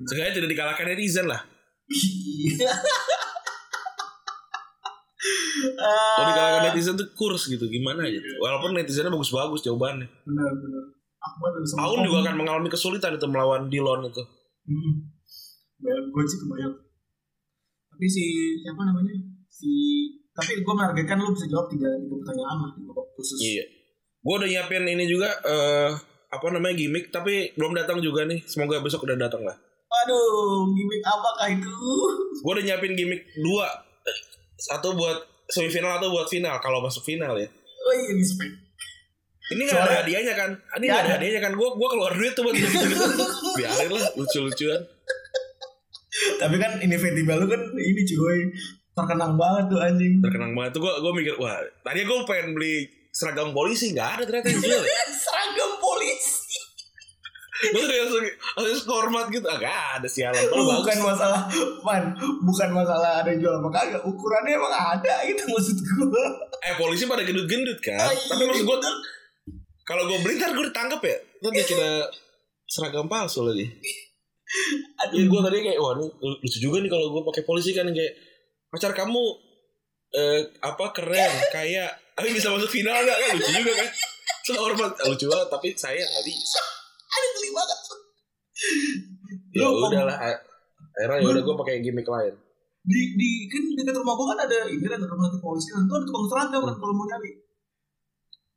Seenggaknya tidak dikalahkan netizen lah Iya. kalau dikalahkan Ah, netizen tuh kurs gitu gimana gitu walaupun netizennya bagus-bagus jawabannya benar benar. Aun Tom. juga akan mengalami kesulitan itu melawan Dillon itu Hmm. Gue sih kebayang. Tapi si siapa namanya? Si tapi gue menargetkan lu bisa jawab tiga tiga pertanyaan lah khusus. Iya. Gue udah nyiapin ini juga eh apa namanya gimmick tapi belum datang juga nih. Semoga besok udah datang lah. Aduh, gimmick apakah itu? Gue udah nyiapin gimmick dua. Satu buat semifinal atau buat final kalau masuk final ya. Oh iya respect. Ini gak ada Soalnya- hadiahnya kan? Ini gak ada ada. hadiahnya kan? Gue gua keluar duit tuh buat gitu gitu. Biarin lah lucu-lucuan. Tapi kan inevitable lu kan ini cuy terkenang banget tuh anjing. Terkenang banget tuh gue gue mikir wah tadi gue pengen beli seragam polisi nggak ada ternyata yang jual. Seragam polisi. Gue langsung harus hormat gitu. Ah, gak ada sialan. Oh, bukan bagus. masalah man, bukan masalah ada yang jual apa kagak. Ukurannya emang ada gitu maksud gue. Eh polisi pada gendut-gendut kan. Oh, iya. Tapi maksud gue kalau gue beli ntar gue ditangkap ya. Ntar dia kira seragam palsu lagi. Ya gue tadi kayak wah ini lucu juga nih kalau gue pakai polisi kan kayak pacar kamu eh apa keren kayak tapi bisa masuk final nggak kan lucu juga kan. So hormat lucu banget tapi saya nggak bisa. Ada geli banget. Ya udahlah. Akhirnya ya udah gue pakai gimmick lain. di di kan dekat rumah gua kan ada ini kan rumah sakit polisi kan tuh ada tukang seragam kan kalau mau nyari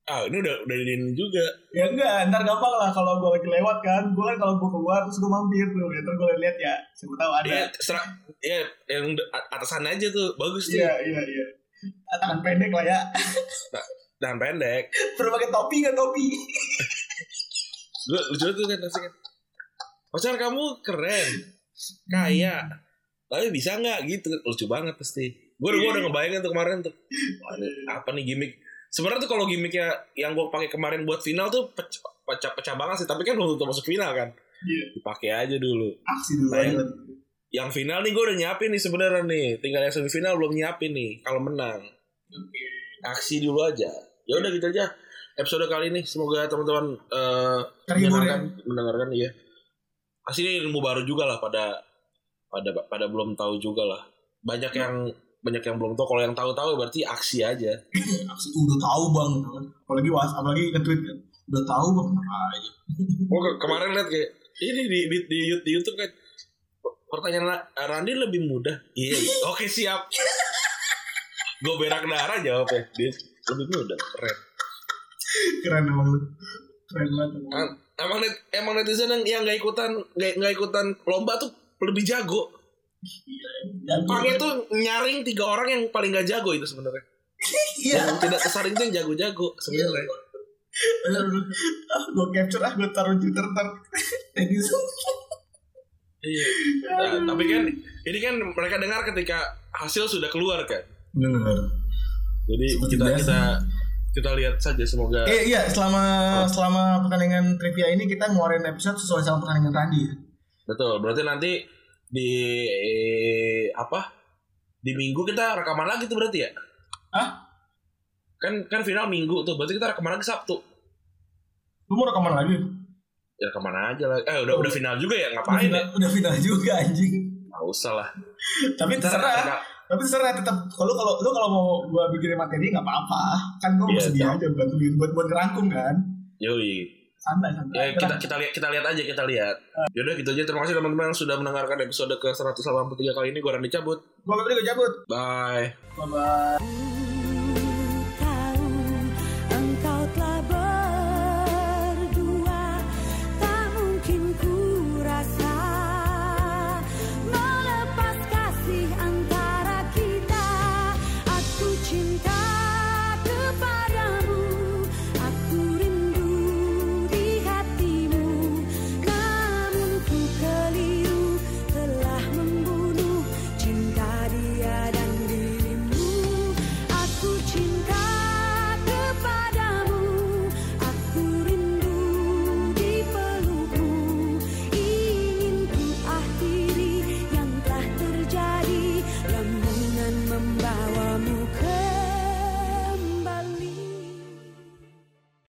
Ah ini udah udah di ini juga. ya enggak ntar gampang lah kalau gua lagi lewat kan gua kan kalau gua keluar terus gua mampir tuh ya ntar gua lihat ya siapa tahu ada Iya, serak, ya yang atasan aja tuh bagus tuh. iya iya iya tangan pendek lah ya Dan pendek. berbagai topi nggak topi Gue lucu tuh kan pasti kan. Pacar kamu keren, kaya, Tapi bisa nggak gitu? Lucu banget pasti. Gue udah, gua udah ngebayangin tuh kemarin tuh. Apa nih gimmick? Sebenarnya tuh kalau gimmicknya yang gue pakai kemarin buat final tuh pecah, pecah, banget sih. Tapi kan belum tentu masuk final kan. Iya. Dipakai aja dulu. Aksi dulu Nah, aja. Yang final nih gue udah nyiapin nih sebenarnya nih. Tinggal yang semifinal belum nyiapin nih. Kalau menang. Aksi dulu aja. Ya udah gitu aja. Episode kali ini semoga teman-teman eh, Terhibur ya. mendengarkan, mendengarkan iya. Pasti ini ilmu baru juga lah pada pada pada belum tahu juga lah. Banyak yang banyak yang belum tahu. Kalau yang tahu-tahu berarti aksi aja. Aksi udah tahu bang. Apalagi was, apalagi nge-tweet kan. Udah tahu bang aja. Oh ke- kemarin lihat kayak ini di di, di, di YouTube kan pertanyaan La- Randy lebih mudah. Iya. Oke siap. Gue berak darah jawabnya. Dia lebih mudah. Keren. Keren emang lu. Keren banget. emang. Em- Emang net, emang netizen yang yang nggak ikutan nggak ikutan lomba tuh lebih jago. Pangnya banget. tuh nyaring tiga orang yang paling gak jago itu sebenarnya. Iya. Yang tidak tersaring tuh yang jago-jago sebenarnya. ah, gue capture ah, gue taruh di Twitter ntar. Netizen. Iya. Nah, tapi kan ini kan mereka dengar ketika hasil sudah keluar kan. Bener. Jadi Seperti kita biasa. kita kita lihat saja semoga Eh iya, selama selama pertandingan trivia ini kita ngeluarin episode sesuai sama pertandingan tadi ya. betul. Berarti nanti di eh, apa? Di minggu kita rekaman lagi tuh berarti ya? Hah? Kan kan final minggu tuh. Berarti kita rekaman lagi Sabtu. Lu mau rekaman lagi? Ya rekaman aja lah. Eh udah udah final juga ya Udah ngapain final, ya? udah final juga anjing. Nggak usah lah. Tapi terserah. Tapi terserah tetap kalau kalau lu kalau mau gua bikin materi nggak apa-apa. Kan gua bersedia tahu. aja bantuin buat buat ngerangkum kan. Yoi santai santai. Ya, kita kita lihat kita lihat aja kita lihat. Yaudah gitu aja. Terima kasih teman-teman yang sudah mendengarkan episode ke 183 kali ini. Gue Randy cabut. Gue Febri cabut. Bye. Bye bye